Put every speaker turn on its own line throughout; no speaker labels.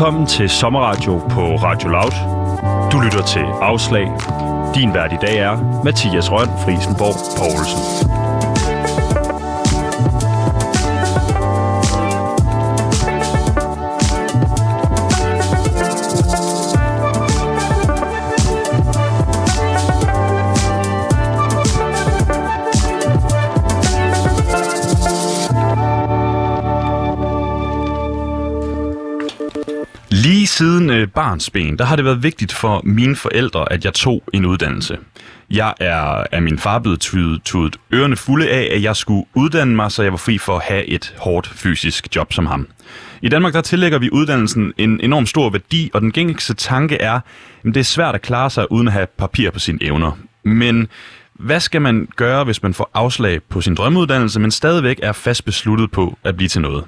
Velkommen til Sommerradio på Radio Loud. Du lytter til Afslag. Din vært i dag er Mathias Røn Frisenborg Poulsen. Siden øh, barnsben, der har det været vigtigt for mine forældre, at jeg tog en uddannelse. Jeg er af min far blevet tudet, tudet ørerne fulde af, at jeg skulle uddanne mig, så jeg var fri for at have et hårdt fysisk job som ham. I Danmark der tillægger vi uddannelsen en enorm stor værdi, og den gængigste tanke er, at det er svært at klare sig uden at have papir på sine evner. Men hvad skal man gøre, hvis man får afslag på sin drømmeuddannelse, men stadigvæk er fast besluttet på at blive til noget?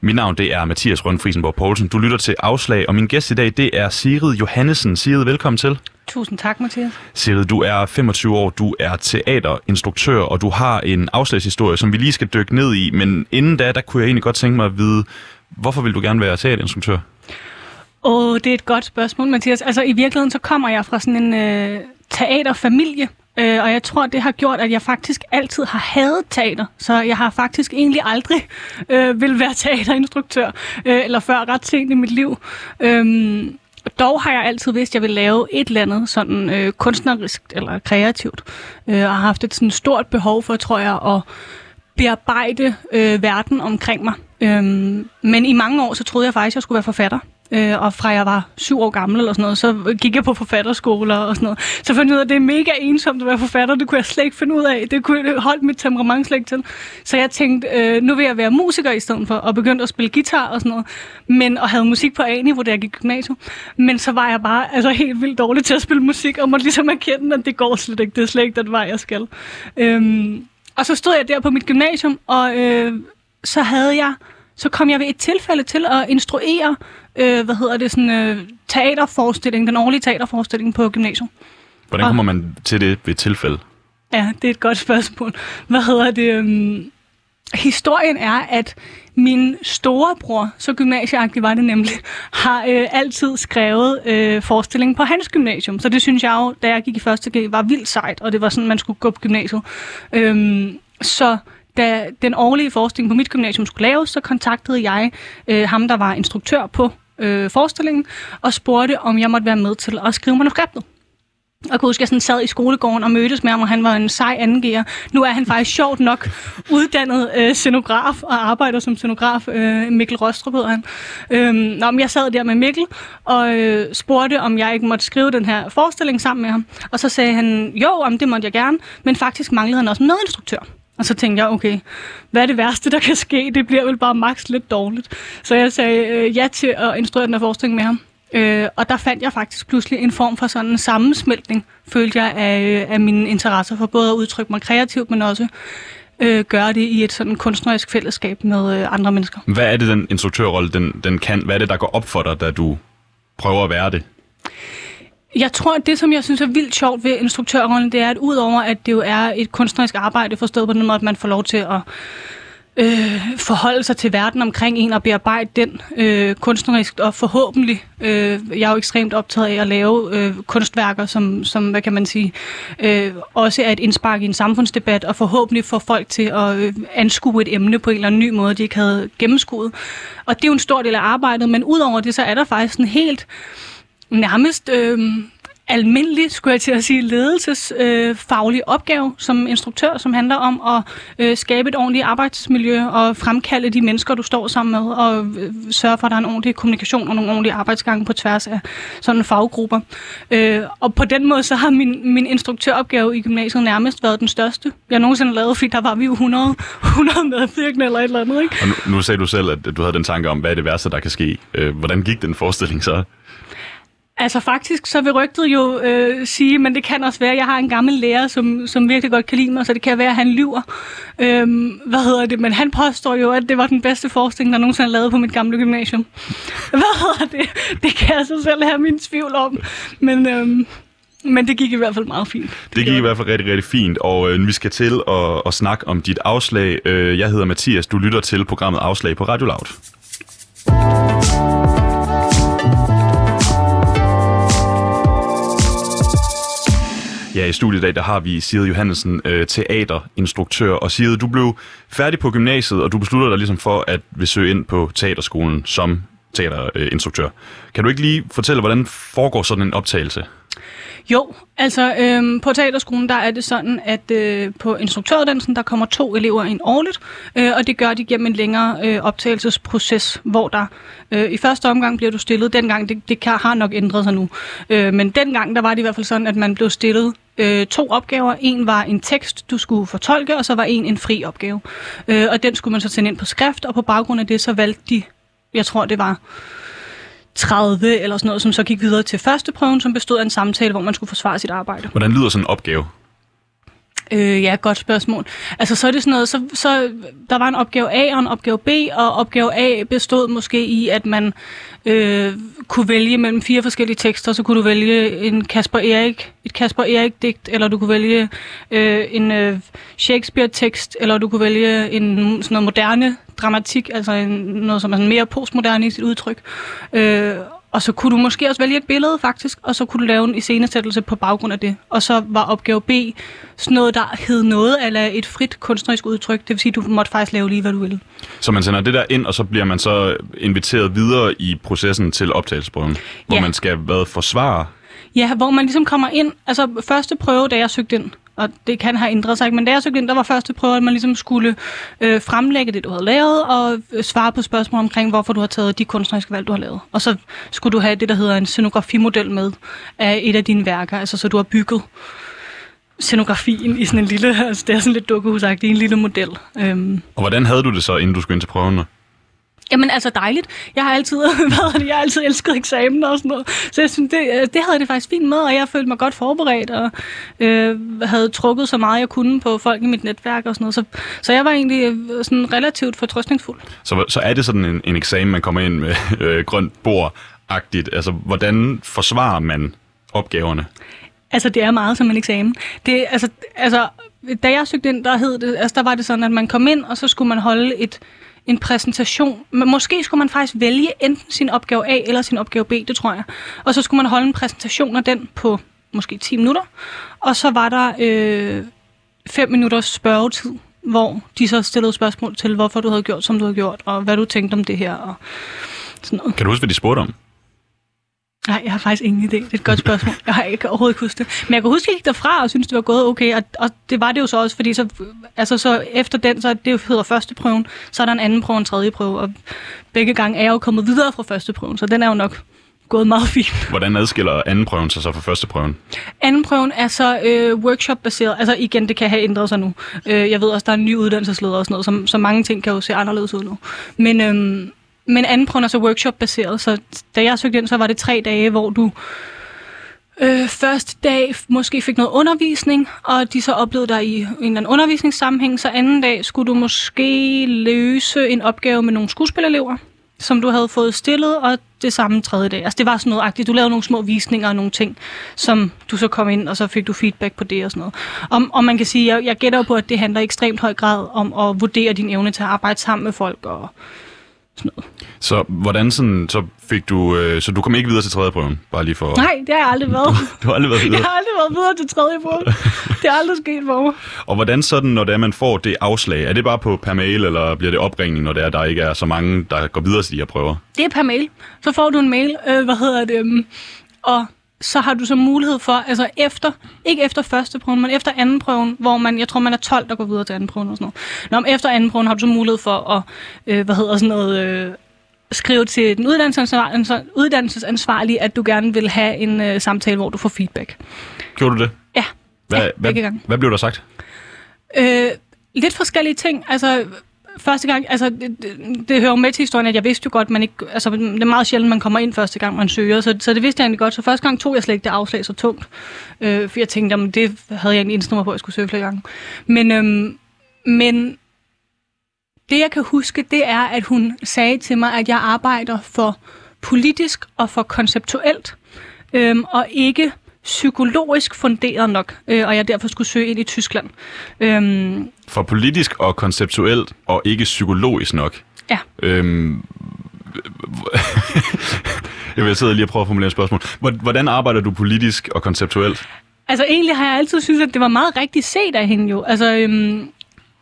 Mit navn det er Mathias Røn Friesenborg Poulsen. Du lytter til Afslag, og min gæst i dag det er Sigrid Johannesen. Sigrid, velkommen til.
Tusind tak, Mathias.
Sigrid, du er 25 år, du er teaterinstruktør, og du har en afslagshistorie, som vi lige skal dykke ned i. Men inden da, der kunne jeg egentlig godt tænke mig at vide, hvorfor vil du gerne være teaterinstruktør?
Åh, oh, det er et godt spørgsmål, Mathias. Altså, i virkeligheden, så kommer jeg fra sådan en øh, teaterfamilie, Øh, og jeg tror, det har gjort, at jeg faktisk altid har hadet teater. Så jeg har faktisk egentlig aldrig øh, vil være teaterinstruktør, øh, eller før ret sent i mit liv. Øh, dog har jeg altid vidst, at jeg vil lave et eller andet sådan øh, kunstnerisk eller kreativt. Øh, og har haft et sådan stort behov for, tror jeg, at bearbejde øh, verden omkring mig. Øh, men i mange år, så troede jeg faktisk, at jeg skulle være forfatter. Øh, og fra jeg var syv år gammel eller sådan noget, så gik jeg på forfatterskoler og sådan noget. Så fandt jeg ud af, at det er mega ensomt at være forfatter. Det kunne jeg slet ikke finde ud af. Det kunne jeg holde mit temperament slet ikke til. Så jeg tænkte, øh, nu vil jeg være musiker i stedet for, og begyndte at spille guitar og sådan noget. Men, og havde musik på A-niveau, da jeg gik gymnasium. Men så var jeg bare altså, helt vildt dårlig til at spille musik, og måtte ligesom erkende, at det går slet ikke. Det er slet ikke den vej, jeg skal. Øhm, og så stod jeg der på mit gymnasium, og øh, så havde jeg så kom jeg ved et tilfælde til at instruere, øh, hvad hedder det, sådan øh, teaterforestilling, den årlige teaterforestilling på gymnasiet.
Hvordan kommer man til det ved tilfælde?
Ja, det er et godt spørgsmål. Hvad hedder det? Um, historien er, at min storebror, så gymnasieagtig var det nemlig, har øh, altid skrevet øh, forestillingen på hans gymnasium. Så det synes jeg jo, da jeg gik i første G, var vildt sejt, og det var sådan, man skulle gå på gymnasiet. Øhm, så da den årlige forskning på mit gymnasium skulle laves, så kontaktede jeg øh, ham, der var instruktør på øh, forestillingen, og spurgte, om jeg måtte være med til at skrive manuskriptet. Og jeg kunne huske, at jeg sådan sad i skolegården og mødtes med ham, og han var en sej angiver. Nu er han faktisk sjovt nok uddannet øh, scenograf og arbejder som scenograf. Øh, Mikkel Rostrup hedder han. Øh, nå, men jeg sad der med Mikkel og øh, spurgte, om jeg ikke måtte skrive den her forestilling sammen med ham. Og så sagde han, jo, om det måtte jeg gerne, men faktisk manglede han også en medinstruktør. Og så tænkte jeg, okay, hvad er det værste, der kan ske? Det bliver vel bare maks lidt dårligt. Så jeg sagde øh, ja til at instruere den her forestilling med ham. Øh, og der fandt jeg faktisk pludselig en form for sådan en sammensmeltning, følte jeg, af, øh, af mine interesser for både at udtrykke mig kreativt, men også øh, gøre det i et sådan kunstnerisk fællesskab med øh, andre mennesker.
Hvad er det, den instruktørrolle, den, den kan? Hvad er det, der går op for dig, da du prøver at være det?
Jeg tror, at det, som jeg synes er vildt sjovt ved instruktørrollen, det er, at udover at det jo er et kunstnerisk arbejde, forstået på den måde, at man får lov til at øh, forholde sig til verden omkring en og bearbejde den øh, kunstnerisk og forhåbentlig. Øh, jeg er jo ekstremt optaget af at lave øh, kunstværker, som, som, hvad kan man sige, øh, også er et indspark i en samfundsdebat og forhåbentlig få folk til at øh, anskue et emne på en eller anden ny måde, de ikke havde gennemskuet. Og det er jo en stor del af arbejdet, men udover det, så er der faktisk en helt nærmest øh, almindelig, skulle jeg til at sige, ledelsesfaglig øh, opgave som instruktør, som handler om at øh, skabe et ordentligt arbejdsmiljø og fremkalde de mennesker, du står sammen med, og øh, sørge for, at der er en ordentlig kommunikation og nogle ordentlige arbejdsgange på tværs af sådan faggrupper. Øh, og på den måde, så har min, min instruktøropgave i gymnasiet nærmest været den største, jeg nogensinde lavet, fordi der var vi jo 100, 100 medvirkende eller et eller andet. Ikke?
Og nu, nu sagde du selv, at du havde den tanke om, hvad er det værste, der kan ske. Øh, hvordan gik den forestilling så?
Altså faktisk, så vil rygtet jo øh, sige, men det kan også være, at jeg har en gammel lærer, som, som virkelig godt kan lide mig, så det kan være, at han lyver. Øhm, hvad hedder det? Men han påstår jo, at det var den bedste forskning, der nogensinde er lavet på mit gamle gymnasium. Hvad hedder det? Det kan jeg så selv have min tvivl om. Men, øhm, men det gik i hvert fald meget fint.
Det, det gik i hvert fald rigtig, rigtig fint, og øh, vi skal til at, at snakke om dit afslag. Øh, jeg hedder Mathias, du lytter til programmet Afslag på Radio Loud. Ja, i studiet i dag, der har vi Sigrid Johansen, øh, teaterinstruktør. Og Sigrid, du blev færdig på gymnasiet, og du besluttede dig ligesom for at vil søge ind på teaterskolen som teaterinstruktør. Kan du ikke lige fortælle, hvordan foregår sådan en optagelse?
Jo, altså øhm, på teaterskolen, der er det sådan, at øh, på instruktøruddannelsen, der kommer to elever ind årligt, øh, og det gør de gennem en længere øh, optagelsesproces, hvor der øh, i første omgang bliver du stillet, dengang, det, det kan, har nok ændret sig nu, øh, men dengang, der var det i hvert fald sådan, at man blev stillet øh, to opgaver. En var en tekst, du skulle fortolke, og så var en en fri opgave. Øh, og den skulle man så sende ind på skrift, og på baggrund af det, så valgte de, jeg tror det var 30 eller sådan noget, som så gik videre til første prøven, som bestod af en samtale, hvor man skulle forsvare sit arbejde.
Hvordan lyder sådan en opgave?
Øh, ja, godt spørgsmål. Altså, så er det sådan noget, så, så der var en opgave A og en opgave B, og opgave A bestod måske i, at man øh, kunne vælge mellem fire forskellige tekster, så kunne du vælge en Kasper Erik, et Kasper Erik-digt, eller du kunne vælge øh, en øh, Shakespeare-tekst, eller du kunne vælge en sådan noget moderne dramatik, altså en, noget, som er sådan mere postmoderne i sit udtryk. Øh, og så kunne du måske også vælge et billede, faktisk, og så kunne du lave en iscenesættelse på baggrund af det. Og så var opgave B sådan noget, der hed noget eller et frit kunstnerisk udtryk. Det vil sige, at du måtte faktisk lave lige, hvad du ville.
Så man sender det der ind, og så bliver man så inviteret videre i processen til optagelsesprøven, hvor
Ja.
man skal hvad, forsvare
Ja, hvor man ligesom kommer ind. Altså, første prøve, da jeg søgte ind, og det kan have ændret sig, men da jeg søgte ind, der var første prøve, at man ligesom skulle øh, fremlægge det, du havde lavet, og øh, svare på spørgsmål omkring, hvorfor du har taget de kunstneriske valg, du har lavet. Og så skulle du have det, der hedder en scenografimodel med af et af dine værker, altså så du har bygget scenografien i sådan en lille, altså det er sådan lidt dukkehusagtigt, en lille model. Øhm,
Og hvordan havde du det så, inden du skulle ind til prøvene?
Jamen altså dejligt. Jeg har altid, hvad det, jeg har altid elsket eksamen og sådan noget. Så jeg synes, det, øh, det havde det faktisk fint med, og jeg følte mig godt forberedt, og øh, havde trukket så meget, jeg kunne på folk i mit netværk og sådan noget. Så, så jeg var egentlig øh, sådan relativt fortrøstningsfuld.
Så, så er det sådan en, en eksamen, man kommer ind med øh, grønt bord-agtigt. Altså, hvordan forsvarer man opgaverne?
Altså, det er meget som en eksamen. Det, altså, altså, da jeg søgte ind, der, hed det, altså, der var det sådan, at man kom ind, og så skulle man holde et, en præsentation. Men måske skulle man faktisk vælge enten sin opgave A eller sin opgave B, det tror jeg. Og så skulle man holde en præsentation af den på måske 10 minutter. Og så var der øh, 5 minutters spørgetid, hvor de så stillede spørgsmål til, hvorfor du havde gjort, som du havde gjort, og hvad du tænkte om det her, og sådan noget.
Kan du huske, hvad de spurgte om?
Nej, jeg har faktisk ingen idé. Det er et godt spørgsmål. Jeg har ikke overhovedet ikke husket det. Men jeg kan huske, at jeg gik derfra og synes det var gået okay. Og, og det var det jo så også, fordi så, altså så efter den, så det hedder første prøven, så er der en anden prøve og en tredje prøve. Og begge gange er jeg jo kommet videre fra første prøven, så den er jo nok gået meget fint.
Hvordan adskiller anden prøven sig så fra første prøven?
Anden prøven er så øh, workshop-baseret. Altså igen, det kan have ændret sig nu. Øh, jeg ved også, der er en ny uddannelsesleder og sådan noget, så, så mange ting kan jo se anderledes ud nu. Men, øhm, men anden prøven er så workshop-baseret, så da jeg søgte ind, så var det tre dage, hvor du øh, første dag måske fik noget undervisning, og de så oplevede dig i en eller anden undervisningssammenhæng, så anden dag skulle du måske løse en opgave med nogle skuespillerelever, som du havde fået stillet, og det samme tredje dag. Altså det var sådan noget agtigt. Du lavede nogle små visninger og nogle ting, som du så kom ind, og så fik du feedback på det og sådan noget. Og, og man kan sige, jeg, jeg gætter på, at det handler i ekstremt høj grad om at vurdere din evne til at arbejde sammen med folk og sådan noget.
Så hvordan sådan, så fik du, øh, så du kom ikke videre til tredje prøven, bare lige for...
Nej, det har jeg aldrig været.
Du har aldrig været
Jeg
videre.
har aldrig været videre til tredje prøve. Det er aldrig sket for mig.
Og hvordan sådan, når det er, man får det afslag? Er det bare på per mail, eller bliver det opringning, når det er, der ikke er så mange, der går videre til de her prøver?
Det er per mail. Så får du en mail, øh, hvad hedder det, um, og så har du så mulighed for, altså efter, ikke efter første prøven, men efter anden prøven, hvor man, jeg tror man er 12, der går videre til anden prøven og sådan noget. Nå, men efter anden prøven har du så mulighed for at, øh, hvad hedder sådan noget, øh, skrive til den uddannelsesansvarlige, uddannelsesansvarlige, at du gerne vil have en øh, samtale, hvor du får feedback.
Gjorde du det?
Ja,
Hvad,
ja
hvad,
gange.
hvad blev der sagt?
Øh, lidt forskellige ting. Altså, første gang, altså, det, det, det hører jo med til historien, at jeg vidste jo godt, man ikke, altså, det er meget sjældent, man kommer ind første gang, man søger, så, så det vidste jeg egentlig godt. Så første gang tog jeg slet ikke det afslag så tungt, øh, for jeg tænkte, jamen, det havde jeg egentlig indstillet mig på, at jeg skulle søge flere gange. Men, øhm, men det, jeg kan huske, det er, at hun sagde til mig, at jeg arbejder for politisk og for konceptuelt, øhm, og ikke psykologisk funderet nok, øh, og jeg derfor skulle søge ind i Tyskland. Øhm,
For politisk og konceptuelt, og ikke psykologisk nok.
ja.
Øhm, jeg vil sidde lige og prøve at formulere et spørgsmål. Hvor- Hvordan arbejder du politisk og konceptuelt?
Altså egentlig har jeg altid synes at det var meget rigtigt set af hende jo. Altså, øhm,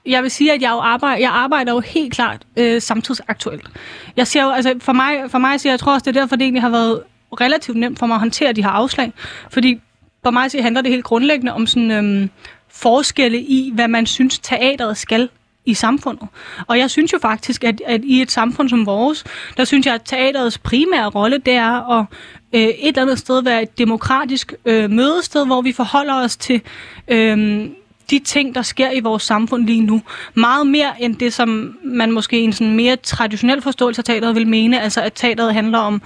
jeg vil sige, at jeg, jo arbejder, jeg arbejder jo helt klart øh, samtidsaktuelt. Jeg ser jo, altså for mig, for mig siger jeg tror også, det er derfor, det egentlig har været relativt nemt for mig at håndtere de her afslag. Fordi for mig så handler det helt grundlæggende om sådan øhm, forskelle i, hvad man synes, teateret skal i samfundet. Og jeg synes jo faktisk, at, at i et samfund som vores, der synes jeg, at teaterets primære rolle, det er at øh, et eller andet sted være et demokratisk øh, mødested, hvor vi forholder os til øh, de ting, der sker i vores samfund lige nu. Meget mere end det, som man måske i en sådan mere traditionel forståelse af teateret vil mene, altså at teateret handler om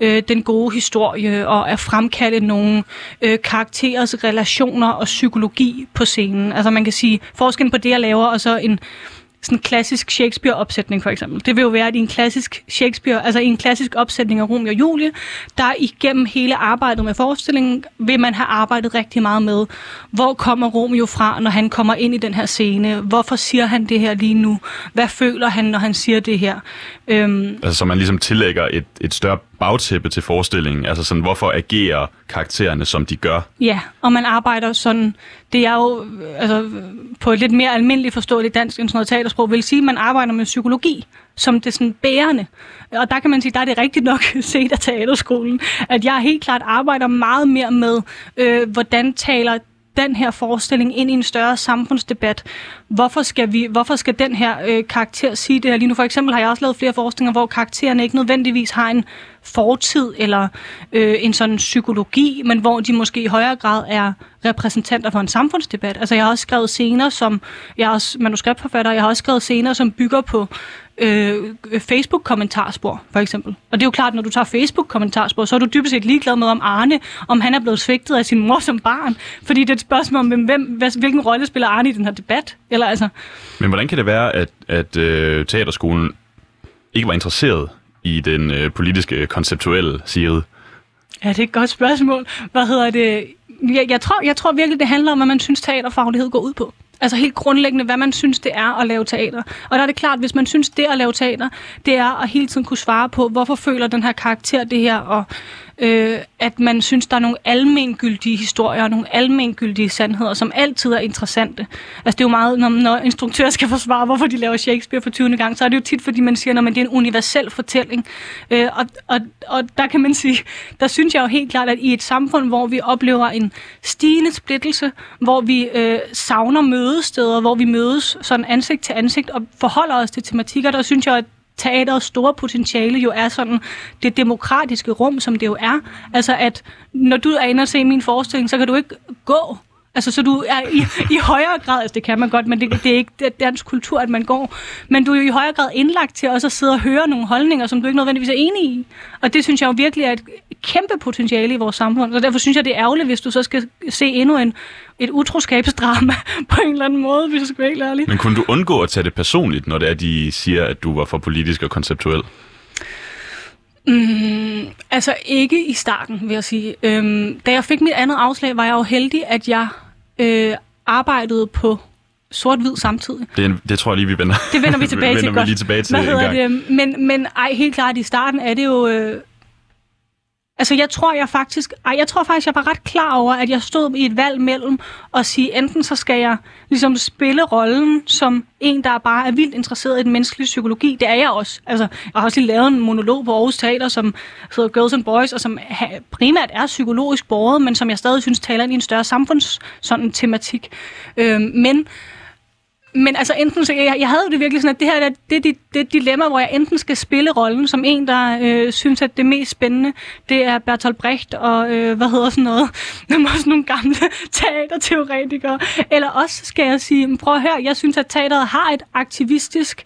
øh, den gode historie og at fremkalde nogle øh, karakterers relationer og psykologi på scenen. Altså man kan sige, forskellen på det, jeg laver, og så en sådan en klassisk Shakespeare-opsætning for eksempel. Det vil jo være, at i en klassisk Shakespeare, altså i en klassisk opsætning af Romeo og Julie, der igennem hele arbejdet med forestillingen, vil man have arbejdet rigtig meget med, hvor kommer Romeo fra, når han kommer ind i den her scene? Hvorfor siger han det her lige nu? Hvad føler han, når han siger det her?
Øhm, altså så man ligesom tillægger et, et større bagtæppe til forestillingen? Altså sådan, hvorfor agerer karaktererne, som de gør?
Ja, og man arbejder sådan, det er jo altså, på et lidt mere almindeligt forståeligt dansk end sådan noget teatersprog, vil sige, at man arbejder med psykologi som det sådan bærende. Og der kan man sige, der er det rigtigt nok set af teaterskolen, at jeg helt klart arbejder meget mere med, øh, hvordan taler den her forestilling ind i en større samfundsdebat. Hvorfor skal, vi, hvorfor skal den her øh, karakter sige det her lige nu? For eksempel har jeg også lavet flere forestillinger, hvor karaktererne ikke nødvendigvis har en fortid eller øh, en sådan psykologi, men hvor de måske i højere grad er repræsentanter for en samfundsdebat. Altså jeg har også skrevet scener som, jeg er også manuskriptforfatter, jeg har også skrevet scener, som bygger på øh, Facebook-kommentarspor, for eksempel. Og det er jo klart, når du tager Facebook-kommentarspor, så er du dybest set ligeglad med om Arne, om han er blevet svigtet af sin mor som barn. Fordi det er et spørgsmål om, hvem, hvilken rolle spiller Arne i den her debat. Eller, altså.
Men hvordan kan det være, at, at øh, teaterskolen ikke var interesseret i den øh, politiske konceptuelle side?
Ja, det er et godt spørgsmål. Hvad hedder det? Jeg, jeg, tror, jeg tror virkelig, det handler om, hvad man synes, teaterfaglighed går ud på. Altså helt grundlæggende, hvad man synes, det er at lave teater. Og der er det klart, hvis man synes, det at lave teater, det er at hele tiden kunne svare på, hvorfor føler den her karakter det her, og øh, at man synes, der er nogle almengyldige historier, og nogle almengyldige sandheder, som altid er interessante. Altså det er jo meget, når, når instruktører skal forsvare, hvorfor de laver Shakespeare for 20. gang, så er det jo tit, fordi man siger, at det er en universel fortælling. Øh, og, og, og der kan man sige, der synes jeg jo helt klart, at i et samfund, hvor vi oplever en stigende splittelse, hvor vi øh, savner mødesteder, hvor vi mødes sådan ansigt til ansigt og forholder os til tematikker, der synes jeg, at teaterets store potentiale jo er sådan det demokratiske rum, som det jo er. Altså at når du er inde og se min forestilling, så kan du ikke gå Altså, så du er i, i højere grad, altså det kan man godt, men det, det er ikke det er dansk kultur, at man går, men du er i højere grad indlagt til også at sidde og høre nogle holdninger, som du ikke nødvendigvis er enig i. Og det synes jeg jo virkelig er et kæmpe potentiale i vores samfund, så derfor synes jeg, det er ærgerligt, hvis du så skal se endnu en, et utroskabsdrama på en eller anden måde, hvis jeg skal være helt ærlig.
Men kunne du undgå at tage det personligt, når det er, de siger, at du var for politisk og konceptuel?
Mm, altså ikke i starten, vil jeg sige. Øhm, da jeg fik mit andet afslag, var jeg jo heldig, at jeg øh, arbejdede på sort-hvid samtidig.
Det, det tror jeg lige, vi vender.
Det vender vi tilbage
til.
vender
vi lige tilbage til
Hvad hedder det? Men, men ej, helt klart i starten er det jo... Øh, Altså, jeg tror, jeg faktisk, ej, jeg tror faktisk, jeg var ret klar over, at jeg stod i et valg mellem at sige, enten så skal jeg ligesom spille rollen som en, der bare er vildt interesseret i den menneskelige psykologi. Det er jeg også. Altså, jeg har også lige lavet en monolog på Aarhus Teater, som hedder Girls and Boys, og som primært er psykologisk borget, men som jeg stadig synes taler ind i en større samfunds sådan tematik. Øhm, men men altså enten så, jeg, jeg havde det virkelig sådan, at det her det, det, det, det dilemma, hvor jeg enten skal spille rollen som en, der øh, synes, at det mest spændende, det er Bertolt Brecht og, øh, hvad hedder sådan noget, også nogle gamle teaterteoretikere, eller også skal jeg sige, prøv at høre, jeg synes, at teateret har et aktivistisk,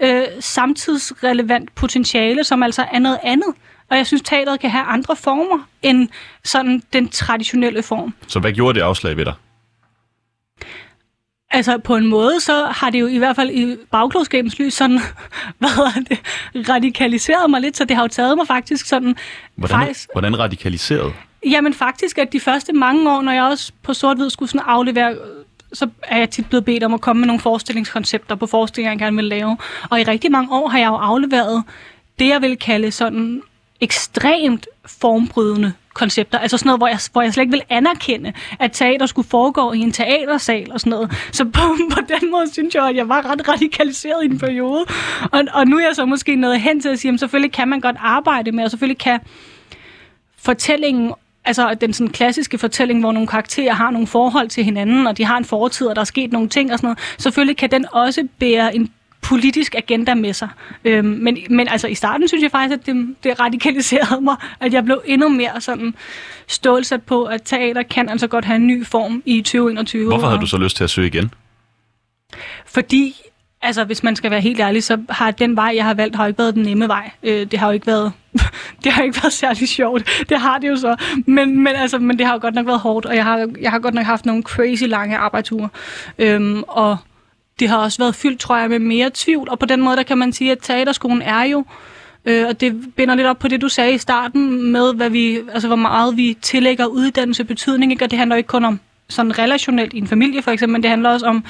øh, samtidsrelevant potentiale, som altså er noget andet. Og jeg synes, teateret kan have andre former end sådan den traditionelle form.
Så hvad gjorde det afslag ved dig?
Altså på en måde, så har det jo i hvert fald i bagklodskabens lys sådan, hvad det, radikaliseret mig lidt, så det har jo taget mig faktisk sådan...
Hvordan, faktisk, hvordan radikaliseret?
Jamen faktisk, at de første mange år, når jeg også på sort-hvid skulle sådan aflevere så er jeg tit blevet bedt om at komme med nogle forestillingskoncepter på forestillinger, jeg gerne vil lave. Og i rigtig mange år har jeg jo afleveret det, jeg vil kalde sådan ekstremt formbrydende koncepter. Altså sådan noget, hvor jeg, hvor jeg slet ikke vil anerkende, at teater skulle foregå i en teatersal og sådan noget. Så på, på den måde synes jeg, at jeg var ret radikaliseret i en periode. Og, og nu er jeg så måske nået hen til at sige, at selvfølgelig kan man godt arbejde med, og selvfølgelig kan fortællingen altså den sådan klassiske fortælling, hvor nogle karakterer har nogle forhold til hinanden, og de har en fortid, og der er sket nogle ting og sådan noget, selvfølgelig kan den også bære en politisk agenda med sig. Øhm, men, men altså i starten synes jeg faktisk, at det, det radikaliserede mig, at jeg blev endnu mere sådan stålsat på, at teater kan altså godt have en ny form i 2021.
Hvorfor havde du så lyst til at søge igen?
Fordi Altså, hvis man skal være helt ærlig, så har den vej, jeg har valgt, har ikke været den nemme vej. Øh, det har jo ikke været, det har ikke været særlig sjovt. Det har det jo så. Men, men, altså, men det har jo godt nok været hårdt, og jeg har, jeg har godt nok haft nogle crazy lange arbejdsure. Øhm, og det har også været fyldt, tror jeg, med mere tvivl. Og på den måde, der kan man sige, at teaterskolen er jo Øh, og det binder lidt op på det, du sagde i starten med, hvad vi, altså, hvor meget vi tillægger uddannelse betydning. Ikke? Og det handler ikke kun om sådan relationelt i en familie for eksempel, men det handler også om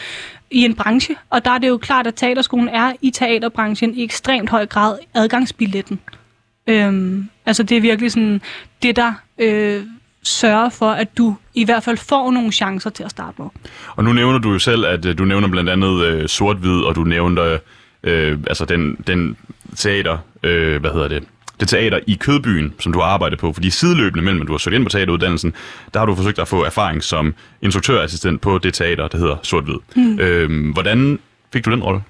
i en branche. Og der er det jo klart, at teaterskolen er i teaterbranchen i ekstremt høj grad adgangsbilletten. Øhm, altså det er virkelig sådan det, der øh, sørger for, at du i hvert fald får nogle chancer til at starte med.
Og nu nævner du jo selv, at øh, du nævner blandt andet øh, sort-hvid, og du nævner øh, altså den, den teater, øh, hvad hedder det, det teater i Kødbyen, som du har arbejdet på, fordi sideløbende mellem, at du har søgt ind på teateruddannelsen, der har du forsøgt at få erfaring som instruktørassistent på det teater, der hedder Sort-Hvid. Mm. Øhm, hvordan fik du den rolle?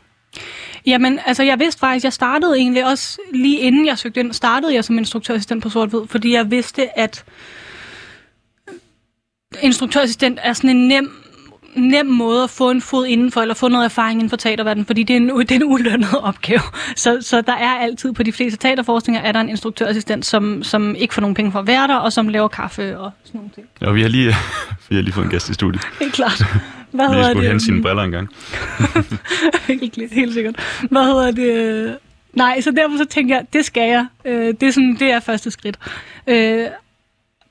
Jamen, altså jeg vidste faktisk, jeg startede egentlig også lige inden jeg søgte ind, startede jeg som instruktørassistent på Sort-Hvid, fordi jeg vidste, at instruktørassistent er sådan en nem nem måde at få en fod indenfor, eller få noget erfaring inden for teaterverdenen, fordi det er en, det er en ulønnet opgave. Så, så der er altid på de fleste teaterforskninger, er der en instruktørassistent, som, som ikke får nogen penge for at være der, og som laver kaffe og sådan nogle ting.
Ja, vi har lige, vi har lige fået en gæst i studiet.
Helt klart.
Hvad hedder det? skulle hente sine briller engang.
helt, helt sikkert. Hvad hedder det? Nej, så derfor så tænker jeg, det skal jeg. Øh, det, er sådan, det er første skridt.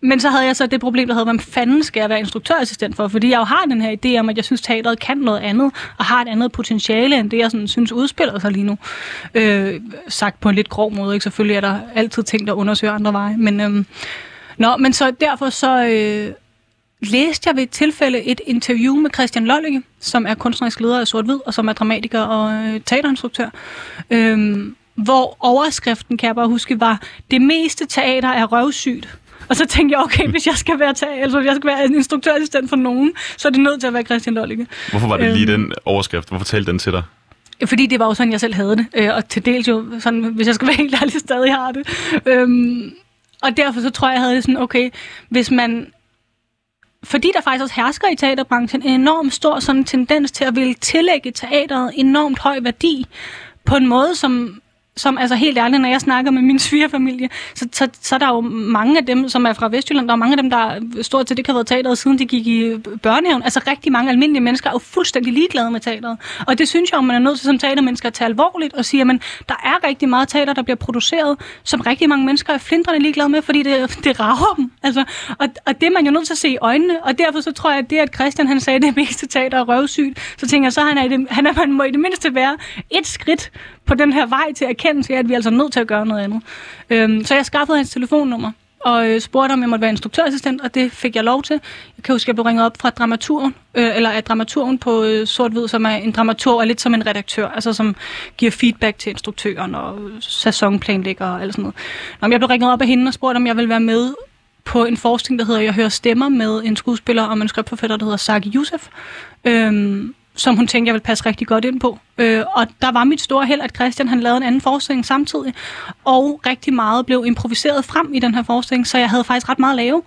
Men så havde jeg så det problem, der hedder, hvad fanden skal jeg være instruktørassistent for? Fordi jeg jo har den her idé om, at jeg synes, teateret kan noget andet, og har et andet potentiale, end det, jeg sådan, synes udspiller sig lige nu. Øh, sagt på en lidt grov måde, ikke? Selvfølgelig er der altid ting, der undersøger andre veje. Men, øhm, nå, men så derfor så... Øh, læste jeg ved et tilfælde et interview med Christian Lollinge, som er kunstnerisk leder af Sort Hvid, og som er dramatiker og øh, teaterinstruktør. Øh, hvor overskriften, kan jeg bare huske, var, det meste teater er røvsygt. Og så tænkte jeg, okay, hvis jeg skal være, tage, altså, hvis jeg skal være en instruktørassistent for nogen, så er det nødt til at være Christian Lollicke.
Hvorfor var det lige øhm, den overskrift? Hvorfor talte den til dig?
Fordi det var jo sådan, jeg selv havde det. Øh, og til dels jo, sådan, hvis jeg skal være helt ærlig, stadig har det. Øhm, og derfor så tror jeg, jeg havde det sådan, okay, hvis man fordi der faktisk også hersker i teaterbranchen en enormt stor sådan tendens til at ville tillægge teateret enormt høj værdi på en måde, som som altså helt ærligt, når jeg snakker med min svigerfamilie, så, så, så er der jo mange af dem, som er fra Vestjylland, der er mange af dem, der stort set ikke har været teateret, siden de gik i børnehaven. Altså rigtig mange almindelige mennesker er jo fuldstændig ligeglade med teateret. Og det synes jeg at man er nødt til som teatermennesker at tage alvorligt og sige, at der er rigtig meget teater, der bliver produceret, som rigtig mange mennesker er flindrende ligeglade med, fordi det, det rager dem. Altså, og, og det er man jo nødt til at se i øjnene, og derfor så tror jeg, at det, at Christian han sagde, at det meste teater er røvsygt, så tænker jeg, så han er, det, han er, man må i det mindste være et skridt på den her vej til erkendelse af, at vi altså er altså nødt til at gøre noget andet. Øhm, så jeg skaffede hans telefonnummer og øh, spurgte, om jeg måtte være instruktørassistent, og det fik jeg lov til. Jeg kan huske, at jeg blev ringet op fra dramaturgen, øh, eller af dramaturgen på øh, Sort-Hvid, som er en dramaturg, er lidt som en redaktør, altså som giver feedback til instruktøren og sæsonplanlægger og alt sådan noget. Nå, jeg blev ringet op af hende og spurgte, om jeg ville være med på en forskning, der hedder Jeg hører stemmer med en skuespiller og manuskriptforfatter, der hedder Saki Youssef. Øhm, som hun tænkte, jeg ville passe rigtig godt ind på. Øh, og der var mit store held, at Christian han lavede en anden forestilling samtidig, og rigtig meget blev improviseret frem i den her forestilling, så jeg havde faktisk ret meget at lave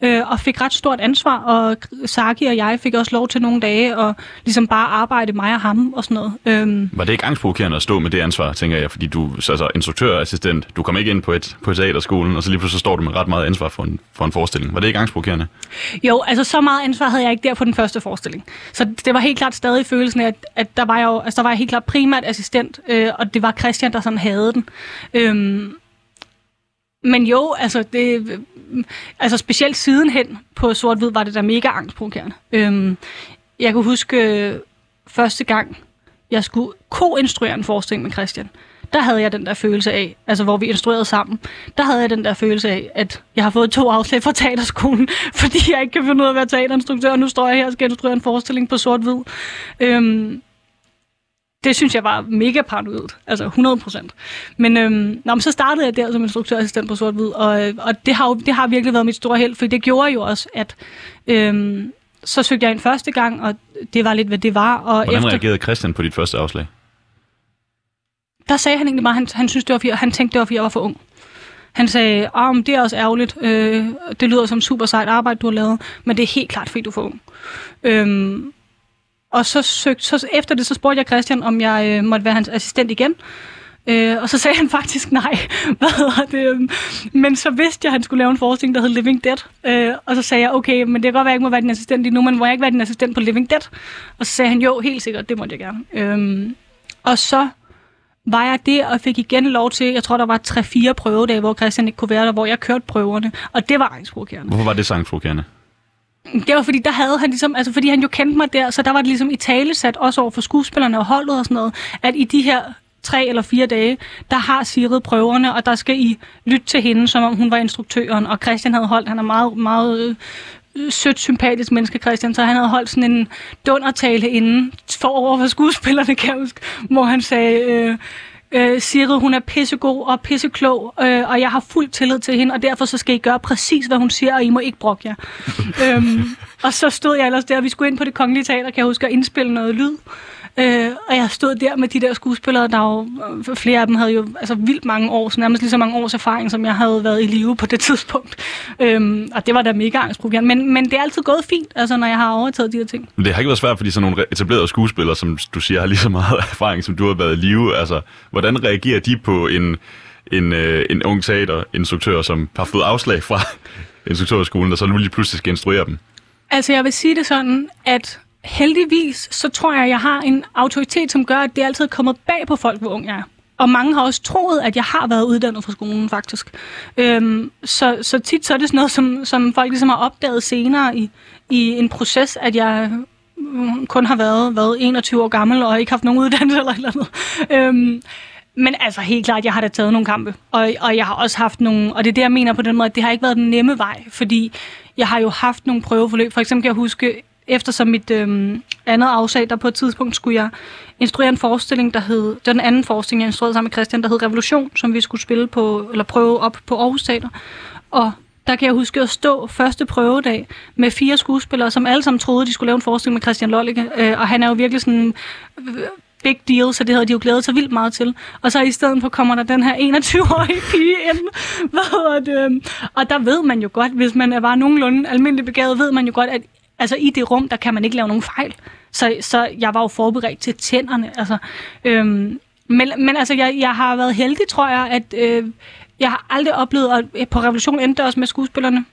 øh, og fik ret stort ansvar, og Saki og jeg fik også lov til nogle dage at ligesom bare arbejde mig og ham og sådan noget. Øhm.
Var det ikke angstprovokerende at stå med det ansvar, tænker jeg, fordi du altså instruktørassistent, du kom ikke ind på et på teaterskolen, og så lige pludselig står du med ret meget ansvar for en, for en forestilling. Var det ikke angstprovokerende?
Jo, altså så meget ansvar havde jeg ikke der på den første forestilling. Så det var helt klart stadig følelsen af, at, at der var jeg jo, altså der var jeg helt klart primært assistent, øh, og det var Christian, der sådan havde den. Øhm, men jo, altså, det, øh, altså specielt sidenhen på sort-hvid var det der mega angstprovokerende. Øhm, jeg kan huske øh, første gang, jeg skulle ko-instruere en forestilling med Christian. der havde jeg den der følelse af, altså hvor vi instruerede sammen, der havde jeg den der følelse af, at jeg har fået to afslag fra teaterskolen, fordi jeg ikke kan finde ud af at være teaterinstruktør, og nu står jeg her og skal instruere en forestilling på sort-hvid. Øhm, det synes jeg var mega paranoid, altså 100 procent. Men, øhm, nå, men så startede jeg der som instruktørassistent på sort-hvid, og, og det, har jo, det har virkelig været mit store held, for det gjorde jo også, at øhm, så søgte jeg ind første gang, og det var lidt, hvad det var. Og
Hvordan
efter,
reagerede Christian på dit første afslag?
der sagde han egentlig bare, at han, han, synes, det var, fordi, han tænkte, det var, fordi jeg var for ung. Han sagde, at det er også ærgerligt. Øh, det lyder som super sejt arbejde, du har lavet, men det er helt klart, fordi du er for ung. Øhm, og så, søgte, så efter det, så spurgte jeg Christian, om jeg øh, måtte være hans assistent igen. Øh, og så sagde han faktisk nej. Hvad hedder det? Øhm? Men så vidste jeg, at han skulle lave en forestilling, der hed Living Dead. Øh, og så sagde jeg, okay, men det kan godt være, at jeg ikke må være din assistent lige nu, men må jeg ikke være din assistent på Living Dead? Og så sagde han, jo, helt sikkert, det måtte jeg gerne. Øh, og så var jeg det, og fik igen lov til, jeg tror, der var 3-4 prøvedage, hvor Christian ikke kunne være der, hvor jeg kørte prøverne. Og det var angstprovokerende.
Hvorfor var det sangprovokerende?
Det var fordi, der havde han ligesom, altså fordi han jo kendte mig der, så der var det ligesom i tale sat, også over for skuespillerne og holdet og sådan noget, at i de her tre eller fire dage, der har Sigrid prøverne, og der skal I lytte til hende, som om hun var instruktøren, og Christian havde holdt, han er meget, meget øh, sødt, sympatisk menneske, Christian, så han havde holdt sådan en dundertale inden for over for skuespillerne, kan jeg huske, hvor han sagde, øh, øh, Sigrid, hun er pissegod og pisseklog, øh, og jeg har fuld tillid til hende, og derfor så skal I gøre præcis, hvad hun siger, og I må ikke brokke jer. øhm, og så stod jeg ellers der, og vi skulle ind på det kongelige teater, kan jeg huske, at indspille noget lyd. Øh, og jeg stod der med de der skuespillere, der jo, flere af dem havde jo altså vildt mange år, så nærmest lige så mange års erfaring, som jeg havde været i live på det tidspunkt. Øhm, og det var da mega angstprovokerende. Men, men det er altid gået fint, altså når jeg har overtaget de her ting.
Men det har ikke været svært, fordi sådan nogle etablerede skuespillere, som du siger, har lige så meget erfaring, som du har været i live. Altså, hvordan reagerer de på en, en, øh, en ung teaterinstruktør, som har fået afslag fra instruktørskolen, der så nu lige pludselig skal instruere dem?
Altså jeg vil sige det sådan, at heldigvis, så tror jeg, at jeg har en autoritet, som gør, at det altid er kommet bag på folk, hvor ung jeg er. Og mange har også troet, at jeg har været uddannet fra skolen, faktisk. Øhm, så, så tit så er det sådan noget, som, som folk ligesom har opdaget senere i, i en proces, at jeg mm, kun har været, været 21 år gammel og ikke haft nogen uddannelse eller et eller andet. Øhm, men altså helt klart, jeg har da taget nogle kampe, og, og jeg har også haft nogle, og det er det, jeg mener på den måde, at det har ikke været den nemme vej, fordi jeg har jo haft nogle prøveforløb. For eksempel kan jeg huske, eftersom mit øhm, andet afsag, der på et tidspunkt skulle jeg instruere en forestilling, der hed, det var den anden forestilling, jeg instruerede sammen med Christian, der hed Revolution, som vi skulle spille på, eller prøve op på Aarhus Teater. Og der kan jeg huske at stå første prøvedag med fire skuespillere, som alle sammen troede, de skulle lave en forestilling med Christian Lollicke. Øh, og han er jo virkelig sådan øh, big deal, så det havde de jo glædet sig vildt meget til. Og så i stedet for kommer der den her 21-årige pige ind. Hvad hedder det? Øhm, og der ved man jo godt, hvis man er bare nogenlunde almindelig begavet, ved man jo godt, at altså, i det rum, der kan man ikke lave nogen fejl. Så, så jeg var jo forberedt til tænderne. Altså, øhm, men, men altså, jeg, jeg har været heldig, tror jeg, at øh, jeg har aldrig oplevet, at på Revolution endte også med skuespillerne.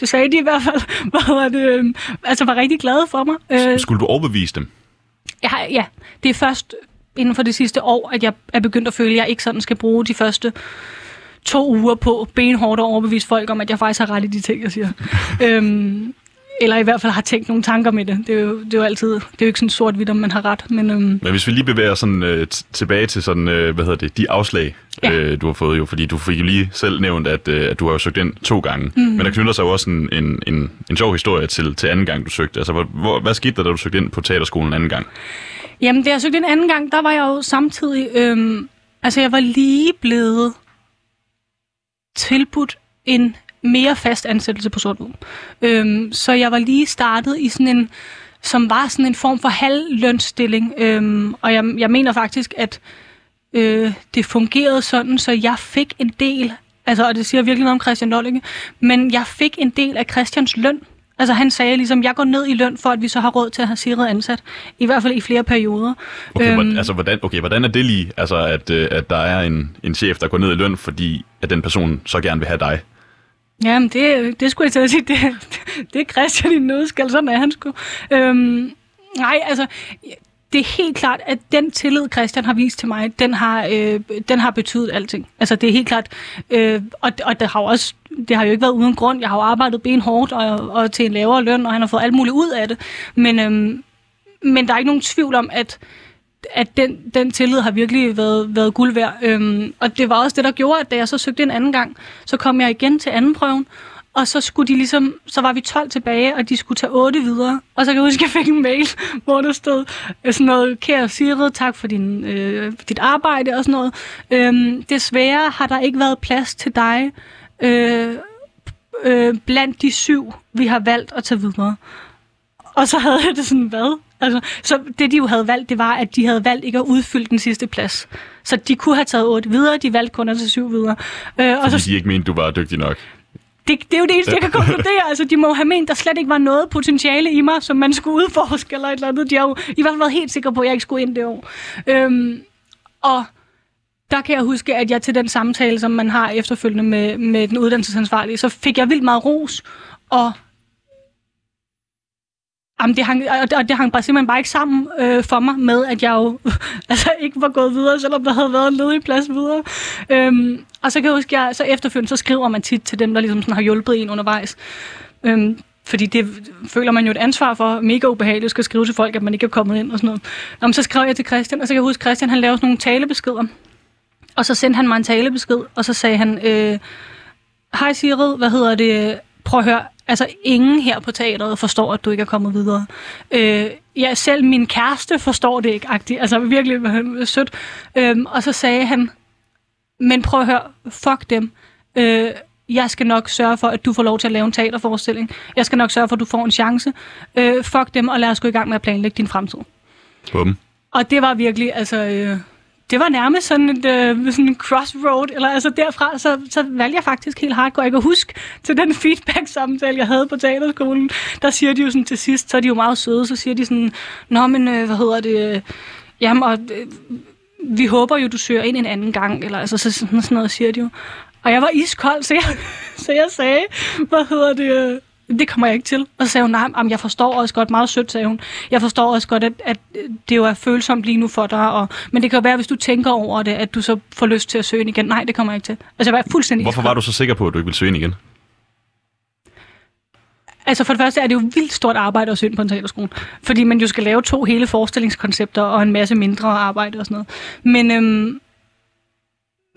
Det sagde de i hvert fald. Var det, øh, altså var rigtig glade for mig.
Øh, Skulle du overbevise dem?
Jeg har, ja, det er først inden for det sidste år, at jeg er begyndt at føle, at jeg ikke sådan skal bruge de første to uger på benhårdt at overbevise folk om, at jeg faktisk har ret i de ting, jeg siger. øhm, eller i hvert fald har tænkt nogle tanker med det. Det er jo, det er jo altid, det er jo ikke sådan sort-hvidt, om man har ret. Men, øhm,
men hvis vi lige bevæger sådan, øh, tilbage til sådan, øh, hvad hedder det, de afslag, ja. øh, du har fået jo, fordi du fik jo lige selv nævnt, at, øh, at du har jo søgt ind to gange. Mm. Men der knytter sig jo også en, en, en, en sjov historie til, til anden gang, du søgte. Altså, hvor, hvad skete der, da du søgte ind på teaterskolen anden gang?
Jamen, da jeg søgte ind anden gang, der var jeg jo samtidig, øhm, altså jeg var lige blevet tilbudt en mere fast ansættelse på sort øhm, Så jeg var lige startet i sådan en, som var sådan en form for halvlønstilling. Øhm, og jeg, jeg mener faktisk, at øh, det fungerede sådan, så jeg fik en del, altså, og det siger virkelig noget om Christian Lollinge, men jeg fik en del af Christians løn. Altså han sagde ligesom, jeg går ned i løn for, at vi så har råd til at have Sigrid ansat. I hvert fald i flere perioder.
Okay, øhm, altså, hvordan, okay, hvordan er det lige, altså, at, øh, at der er en, en chef, der går ned i løn, fordi at den person så gerne vil have dig?
Jamen, det, det skulle jeg til at sige. Det, det er Christian i nødskal, sådan er han sgu. Øhm, nej, altså, det er helt klart, at den tillid, Christian har vist til mig, den har, øh, den har betydet alting. Altså, det er helt klart, øh, og, og det har jo også, det har jo ikke været uden grund. Jeg har jo arbejdet benhårdt og, og til en lavere løn, og han har fået alt muligt ud af det. Men, øh, men der er ikke nogen tvivl om, at at den, den tillid har virkelig været, været guld værd. Øhm, og det var også det, der gjorde, at da jeg så søgte en anden gang, så kom jeg igen til anden prøven, og så skulle de ligesom, så var vi 12 tilbage, og de skulle tage 8 videre. Og så kan jeg huske, at jeg fik en mail, hvor der stod øh, sådan noget, kære Sigrid, tak for din, øh, dit arbejde og sådan noget. Øhm, desværre har der ikke været plads til dig øh, øh, blandt de syv, vi har valgt at tage videre. Og så havde jeg det sådan, hvad? Altså, så det, de jo havde valgt, det var, at de havde valgt ikke at udfylde den sidste plads. Så de kunne have taget otte videre, de valgte kun at tage syv videre.
Øh, og Fordi så, de ikke mente, du var dygtig nok.
Det, det er jo det eneste, jeg kan konkludere. Altså, de må have ment, der slet ikke var noget potentiale i mig, som man skulle udforske eller et eller andet. De har jo i hvert fald været helt sikre på, at jeg ikke skulle ind det år. Øhm, og der kan jeg huske, at jeg til den samtale, som man har efterfølgende med, med den uddannelsesansvarlige, så fik jeg vildt meget ros, og Jamen, det hang, og det hang bare simpelthen bare ikke sammen øh, for mig med, at jeg jo altså, ikke var gået videre, selvom der havde været en ledig plads videre. Øhm, og så kan jeg huske, at jeg, så efterfølgende, så skriver man tit til dem, der ligesom sådan har hjulpet en undervejs. Øhm, fordi det føler man jo et ansvar for, mega ubehageligt at skrive til folk, at man ikke er kommet ind og sådan noget. Nå, så skrev jeg til Christian, og så kan jeg huske, at Christian han lavede sådan nogle talebeskeder. Og så sendte han mig en talebesked, og så sagde han, øh, Hej Sigrid, hvad hedder det? Prøv at høre, Altså, ingen her på teateret forstår, at du ikke er kommet videre. Øh, ja, selv min kæreste forstår det ikke, agtigt. Altså, virkelig sødt. Øh, og så sagde han, men prøv at høre, fuck dem. Øh, jeg skal nok sørge for, at du får lov til at lave en teaterforestilling. Jeg skal nok sørge for, at du får en chance. Øh, fuck dem, og lad os gå i gang med at planlægge din fremtid.
Bum.
Og det var virkelig, altså... Øh, det var nærmest sådan et øh, sådan en crossroad, eller altså derfra, så, så valgte jeg faktisk helt hardcore. Jeg kan huske til den feedback-samtale, jeg havde på teaterskolen, der siger de jo sådan til sidst, så er de jo meget søde, så siger de sådan, nå, men øh, hvad hedder det, øh, jamen, og, øh, vi håber jo, du søger ind en anden gang, eller altså så, sådan, sådan noget siger de jo. Og jeg var iskold, så jeg, så jeg sagde, hvad hedder det, øh, det kommer jeg ikke til. Og så sagde hun, nej, jamen, jeg forstår også godt, meget sødt sagde hun, jeg forstår også godt, at, at det jo er følsomt lige nu for dig, og, men det kan jo være, hvis du tænker over det, at du så får lyst til at søge ind igen. Nej, det kommer jeg ikke til. Altså, jeg var fuldstændig
Hvorfor var du så sikker på, at du ikke ville søge ind igen?
Altså for det første er det jo vildt stort arbejde at søge ind på en teaterskole, fordi man jo skal lave to hele forestillingskoncepter og en masse mindre arbejde og sådan noget. Men, øhm,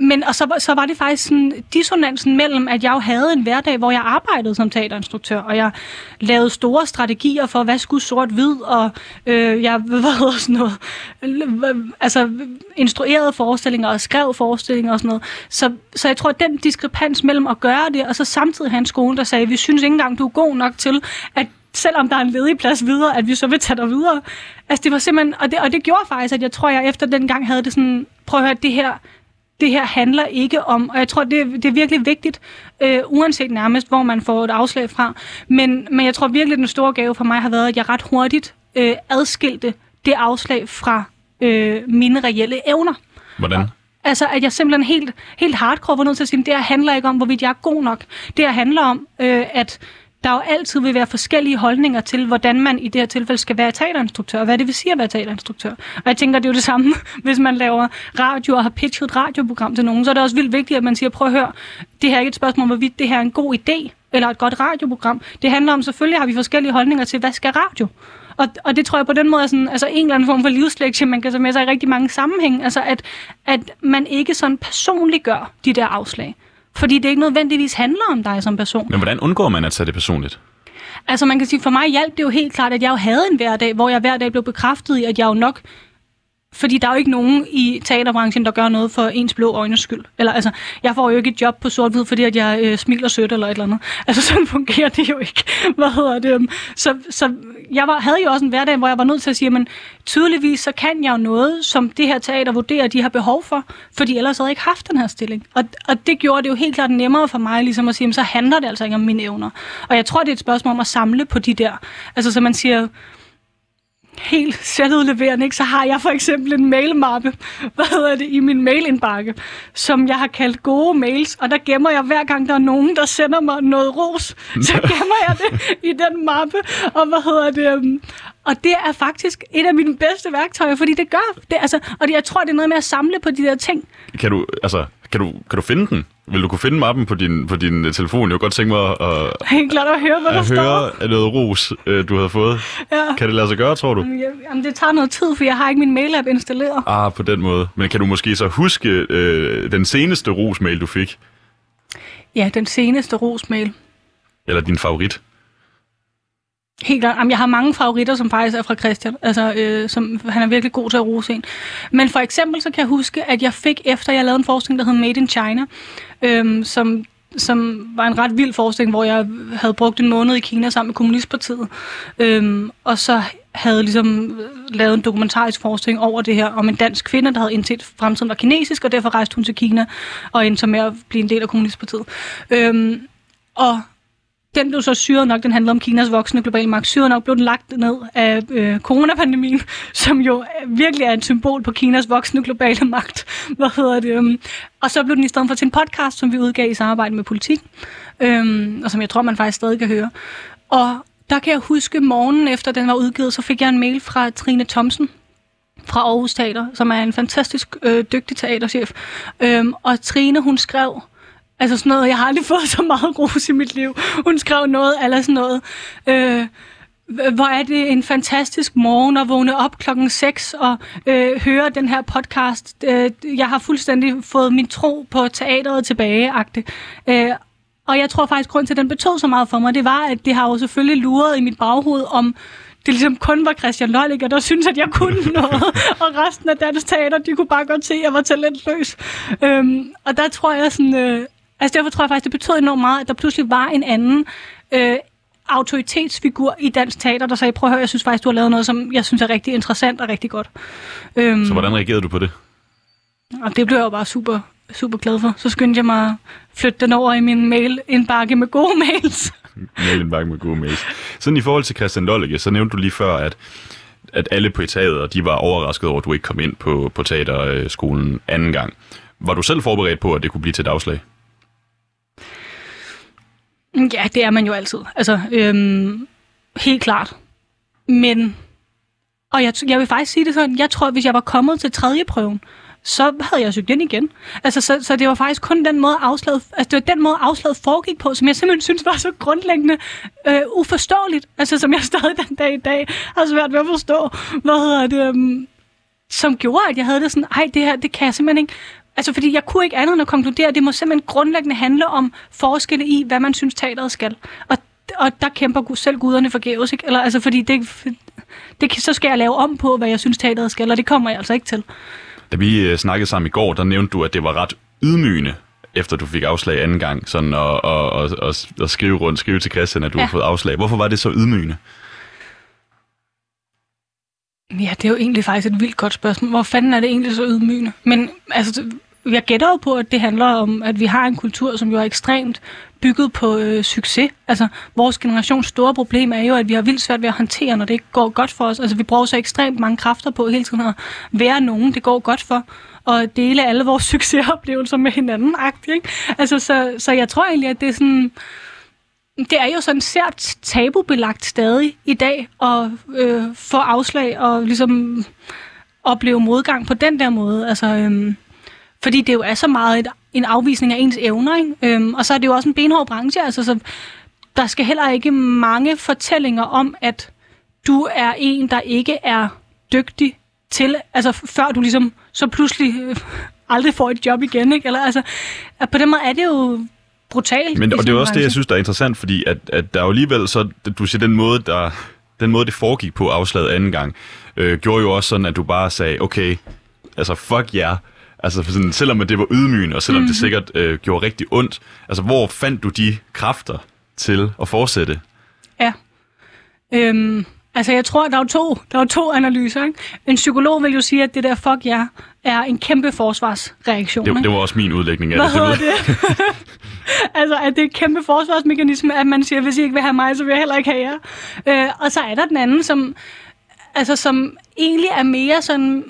men og så, så var det faktisk sådan dissonansen mellem, at jeg jo havde en hverdag, hvor jeg arbejdede som teaterinstruktør, og jeg lavede store strategier for, hvad skulle sort-hvid, og øh, jeg hvad hedder sådan noget, altså instruerede forestillinger og skrev forestillinger og sådan noget. Så, så jeg tror, at den diskrepans mellem at gøre det, og så samtidig have en skole, der sagde, vi synes ikke engang, du er god nok til, at selvom der er en ledig plads videre, at vi så vil tage dig videre. Altså det var simpelthen, og det, og det gjorde faktisk, at jeg tror, jeg efter den gang havde det sådan, prøv at høre, det her, det her handler ikke om, og jeg tror, det, det er virkelig vigtigt, øh, uanset nærmest, hvor man får et afslag fra. Men, men jeg tror virkelig, den store gave for mig har været, at jeg ret hurtigt øh, adskilte det afslag fra øh, mine reelle evner.
Hvordan? Og,
altså, at jeg simpelthen helt, helt hardcore var nødt til at sige, at det her handler ikke om, hvorvidt jeg er god nok. Det her handler om, øh, at der jo altid vil være forskellige holdninger til, hvordan man i det her tilfælde skal være teaterinstruktør, og hvad det vil sige at være teaterinstruktør. Og jeg tænker, det er jo det samme, hvis man laver radio og har pitchet et radioprogram til nogen, så er det også vildt vigtigt, at man siger, prøv at høre, det her er ikke et spørgsmål om, hvorvidt det her er en god idé, eller et godt radioprogram. Det handler om, selvfølgelig har vi forskellige holdninger til, hvad skal radio? Og, og det tror jeg på den måde er sådan, altså en eller anden form for livslektie, man kan tage med sig i rigtig mange sammenhæng. Altså at, at man ikke sådan personligt gør de der afslag. Fordi det ikke nødvendigvis handler om dig som person.
Men hvordan undgår man at tage det personligt?
Altså man kan sige, for mig hjalp det jo helt klart, at jeg jo havde en hverdag, hvor jeg hver dag blev bekræftet i, at jeg jo nok fordi der er jo ikke nogen i teaterbranchen, der gør noget for ens blå øjnes skyld. Eller altså, jeg får jo ikke et job på sort fordi at jeg øh, smiler sødt eller et eller andet. Altså, sådan fungerer det jo ikke. Hvad hedder det? Øhm, så, så jeg var, havde jo også en hverdag, hvor jeg var nødt til at sige, men tydeligvis så kan jeg jo noget, som det her teater vurderer, de har behov for, fordi ellers havde jeg ikke haft den her stilling. Og, og det gjorde det jo helt klart nemmere for mig, ligesom at sige, så handler det altså ikke om mine evner. Og jeg tror, det er et spørgsmål om at samle på de der. Altså, så man siger, helt selvudleverende, ikke? så har jeg for eksempel en mailmappe, hvad hedder det, i min mailindbakke, som jeg har kaldt gode mails, og der gemmer jeg hver gang, der er nogen, der sender mig noget ros, så gemmer jeg det i den mappe, og hvad hedder det, um, og det er faktisk et af mine bedste værktøjer, fordi det gør det. Altså, og det, jeg tror, det er noget med at samle på de der ting.
Kan du, altså, kan du, kan du finde den? Vil du kunne finde mappen på din, på din øh, telefon? Jeg kunne godt tænke mig at,
Helt klart at høre, hvad der
at
står.
høre noget ros, øh, du havde fået.
Ja.
Kan det lade sig gøre, tror du?
Jamen, det tager noget tid, for jeg har ikke min mail-app installeret.
Ah, på den måde. Men kan du måske så huske øh, den seneste rosmail, du fik?
Ja, den seneste rosmail.
Eller din favorit?
Helt klart. Jamen, jeg har mange favoritter, som faktisk er fra Christian. Altså, øh, som, han er virkelig god til at rose en. Men for eksempel, så kan jeg huske, at jeg fik, efter jeg lavede en forskning, der hed Made in China, øh, som som var en ret vild forskning, hvor jeg havde brugt en måned i Kina sammen med Kommunistpartiet. Øhm, og så havde ligesom øh, lavet en dokumentarisk forskning over det her om en dansk kvinde, der havde indset, at fremtiden var kinesisk, og derfor rejste hun til Kina og endte med at blive en del af Kommunistpartiet. Øhm, og den blev så syret nok, den handlede om Kinas voksende globale magt. Syret nok blev den lagt ned af øh, coronapandemien, som jo øh, virkelig er et symbol på Kinas voksende globale magt. Hvad hedder det? Øhm? Og så blev den i stedet for til en podcast, som vi udgav i samarbejde med politik, øhm, og som jeg tror, man faktisk stadig kan høre. Og der kan jeg huske, morgenen efter den var udgivet, så fik jeg en mail fra Trine Thomsen, fra Aarhus Teater, som er en fantastisk øh, dygtig teaterchef. Øhm, og Trine, hun skrev, Altså sådan noget, jeg har aldrig fået så meget ros i mit liv. Hun skrev noget, eller sådan noget. Øh, hvor er det en fantastisk morgen at vågne op klokken 6 og øh, høre den her podcast. Øh, jeg har fuldstændig fået min tro på teateret tilbage. agte. Øh, og jeg tror faktisk, grund til, at den betød så meget for mig, det var, at det har jo selvfølgelig luret i mit baghoved om, det ligesom kun var Christian Lolliger, der syntes, at jeg kunne noget, og resten af dansk teater, de kunne bare godt se, at jeg var talentløs. Øhm, og der tror jeg sådan, øh, Altså derfor tror jeg faktisk, det betød enormt meget, at der pludselig var en anden øh, autoritetsfigur i dansk teater, der sagde, prøv at høre, jeg synes faktisk, du har lavet noget, som jeg synes er rigtig interessant og rigtig godt.
Øhm, så hvordan reagerede du på det?
Og det blev jeg jo bare super, super glad for. Så skyndte jeg mig at flytte den over i min mail-indbakke med gode mails.
mail-indbakke med gode mails. Sådan i forhold til Christian Lollige, så nævnte du lige før, at at alle på teateret, de var overrasket over, at du ikke kom ind på, på teaterskolen anden gang. Var du selv forberedt på, at det kunne blive til et afslag?
Ja, det er man jo altid. Altså, øhm, helt klart. Men, og jeg, jeg vil faktisk sige det sådan, jeg tror, hvis jeg var kommet til tredje prøven, så havde jeg søgt ind igen. Altså, så, så det var faktisk kun den måde, afslaget, altså, det var den måde, afslaget foregik på, som jeg simpelthen synes var så grundlæggende øh, uforståeligt. Altså, som jeg stadig den dag i dag har svært ved at forstå. Hvad hedder det? Um, som gjorde, at jeg havde det sådan, ej, det her, det kan jeg simpelthen ikke. Altså, fordi jeg kunne ikke andet end at konkludere, at det må simpelthen grundlæggende handle om forskelle i, hvad man synes, teateret skal. Og, og der kæmper selv guderne forgæves, ikke? Eller, altså, fordi det, det, så skal jeg lave om på, hvad jeg synes, teateret skal, og det kommer jeg altså ikke til.
Da vi øh, snakkede sammen i går, der nævnte du, at det var ret ydmygende, efter du fik afslag anden gang, sådan at, at, at, at, at skrive rundt, skrive til Christian, at du ja. har fået afslag. Hvorfor var det så ydmygende?
Ja, det er jo egentlig faktisk et vildt godt spørgsmål. Hvor fanden er det egentlig så ydmygende? Men altså, jeg gætter jo på, at det handler om, at vi har en kultur, som jo er ekstremt bygget på øh, succes. Altså, vores generations store problem er jo, at vi har vildt svært ved at håndtere, når det ikke går godt for os. Altså, vi bruger så ekstremt mange kræfter på hele tiden at være nogen, det går godt for, og dele alle vores succesoplevelser med hinanden. Ikke? Altså, så, så jeg tror egentlig, at det er sådan det er jo sådan sært tabubelagt stadig i dag at øh, få afslag og ligesom opleve modgang på den der måde. Altså, øhm, fordi det jo er så meget et, en afvisning af ens evner. Ikke? Øhm, og så er det jo også en benhård branche. Altså, så der skal heller ikke mange fortællinger om, at du er en, der ikke er dygtig til, altså før du ligesom så pludselig øh, aldrig får et job igen. Ikke? Eller, altså, på den måde er det jo brutalt.
Men, og det er også det, jeg synes, der er interessant, fordi at, at der er jo alligevel så, du siger, den måde, der, den måde, det foregik på afslaget anden gang, øh, gjorde jo også sådan, at du bare sagde, okay, altså fuck jer, yeah. Altså sådan, selvom det var ydmygende, og selvom mm. det sikkert øh, gjorde rigtig ondt, altså hvor fandt du de kræfter til at fortsætte?
Ja. Øhm, altså jeg tror, der er to, der er to analyser. Ikke? En psykolog vil jo sige, at det der fuck ja, er en kæmpe forsvarsreaktion.
Det, det var også min udlægning af
Hvad
det.
det? altså, at det er en kæmpe forsvarsmekanisme, at man siger, hvis I ikke vil have mig, så vil jeg heller ikke have jer. Øh, og så er der den anden, som, altså, som egentlig er mere sådan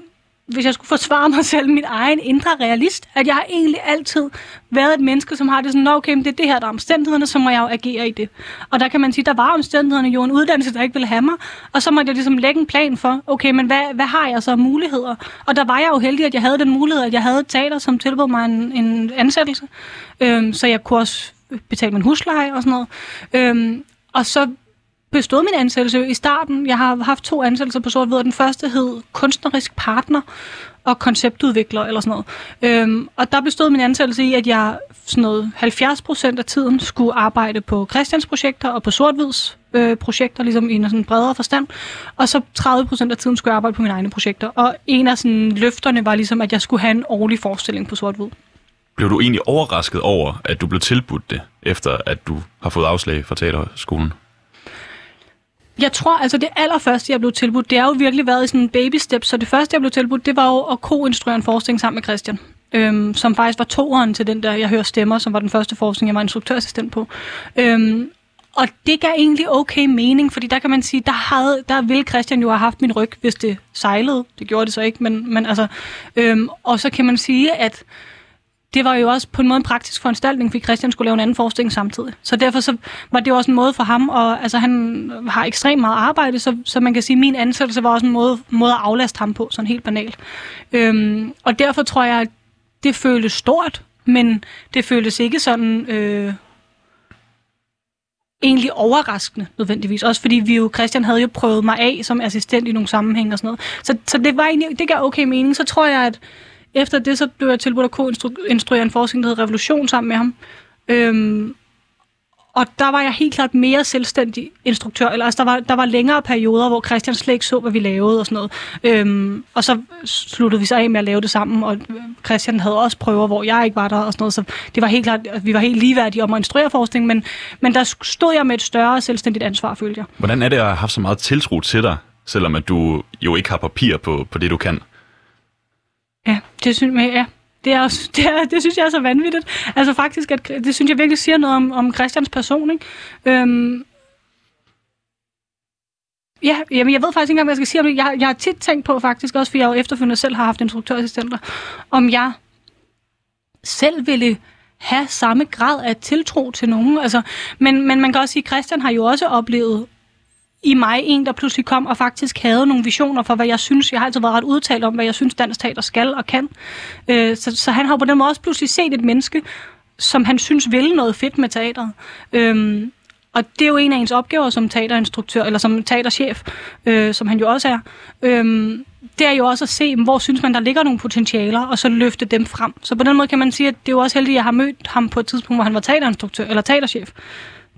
hvis jeg skulle forsvare mig selv, min egen indre realist, at jeg har egentlig altid været et menneske, som har det sådan, okay, men det er det her, der er omstændighederne, så må jeg jo agere i det. Og der kan man sige, der var omstændighederne jo en uddannelse, der ikke ville have mig, og så måtte jeg ligesom lægge en plan for, okay, men hvad, hvad har jeg så af muligheder? Og der var jeg jo heldig, at jeg havde den mulighed, at jeg havde et teater, som tilbød mig en, en ansættelse, øhm, så jeg kunne også betale min husleje og sådan noget. Øhm, og så bestod min ansættelse i starten. Jeg har haft to ansættelser på sort Den første hed kunstnerisk partner og konceptudvikler eller sådan noget. Øhm, og der bestod min ansættelse i, at jeg sådan noget 70 procent af tiden skulle arbejde på Christians projekter og på sortvids øh, projekter, ligesom i en sådan bredere forstand. Og så 30 procent af tiden skulle jeg arbejde på mine egne projekter. Og en af sådan løfterne var ligesom, at jeg skulle have en årlig forestilling på Sortvid.
Blev du egentlig overrasket over, at du blev tilbudt det, efter at du har fået afslag fra teaterskolen?
Jeg tror, altså det allerførste, jeg blev tilbudt, det har jo virkelig været i sådan en baby step. Så det første, jeg blev tilbudt, det var jo at ko-instruere en forskning sammen med Christian. Øhm, som faktisk var toeren til den der, jeg hører stemmer, som var den første forskning, jeg var instruktørassistent på. Øhm, og det gav egentlig okay mening, fordi der kan man sige, der, havde, der ville Christian jo have haft min ryg, hvis det sejlede. Det gjorde det så ikke, men, men altså... Øhm, og så kan man sige, at det var jo også på en måde en praktisk foranstaltning, fordi Christian skulle lave en anden forestilling samtidig. Så derfor så var det også en måde for ham, og altså han har ekstremt meget arbejde, så, så man kan sige, at min ansættelse var også en måde, måde at aflaste ham på, sådan helt banalt. Øhm, og derfor tror jeg, at det føltes stort, men det føltes ikke sådan... Øh, egentlig overraskende nødvendigvis. Også fordi vi jo, Christian havde jo prøvet mig af som assistent i nogle sammenhæng og sådan noget. Så, så det var egentlig, det gav okay mening. Så tror jeg, at efter det, så blev jeg tilbudt at ko-instruere en forskning, der hed Revolution sammen med ham. Øhm, og der var jeg helt klart mere selvstændig instruktør. Eller, altså, der, var, der var længere perioder, hvor Christian slet ikke så, hvad vi lavede og sådan noget. Øhm, og så sluttede vi så af med at lave det sammen, og øh, Christian havde også prøver, hvor jeg ikke var der og sådan noget. Så det var helt klart, at vi var helt ligeværdige om at instruere forskning, men, men der stod jeg med et større selvstændigt ansvar, følte jeg.
Hvordan er det at have haft så meget tiltro til dig, selvom at du jo ikke har papir på, på det, du kan?
Ja, det synes jeg, ja. Det, er også, det, er, det synes jeg er så vanvittigt. Altså faktisk, at, det synes jeg virkelig siger noget om, om Christians person. Ikke? Øhm, Ja, jamen jeg ved faktisk ikke engang, hvad jeg skal sige om det. Jeg, jeg har tit tænkt på faktisk, også fordi jeg jo efterfølgende selv har haft instruktørassistenter, om jeg selv ville have samme grad af tiltro til nogen. Altså, men, men man kan også sige, at Christian har jo også oplevet i mig en, der pludselig kom og faktisk havde nogle visioner for, hvad jeg synes. Jeg har altid været ret udtalt om, hvad jeg synes, dansk teater skal og kan. Øh, så, så han har på den måde også pludselig set et menneske, som han synes vil noget fedt med teateret. Øhm, og det er jo en af ens opgaver som teaterinstruktør, eller som teaterchef, øh, som han jo også er. Øhm, det er jo også at se, hvor synes man, der ligger nogle potentialer, og så løfte dem frem. Så på den måde kan man sige, at det er jo også heldigt, at jeg har mødt ham på et tidspunkt, hvor han var teaterinstruktør, eller teaterchef.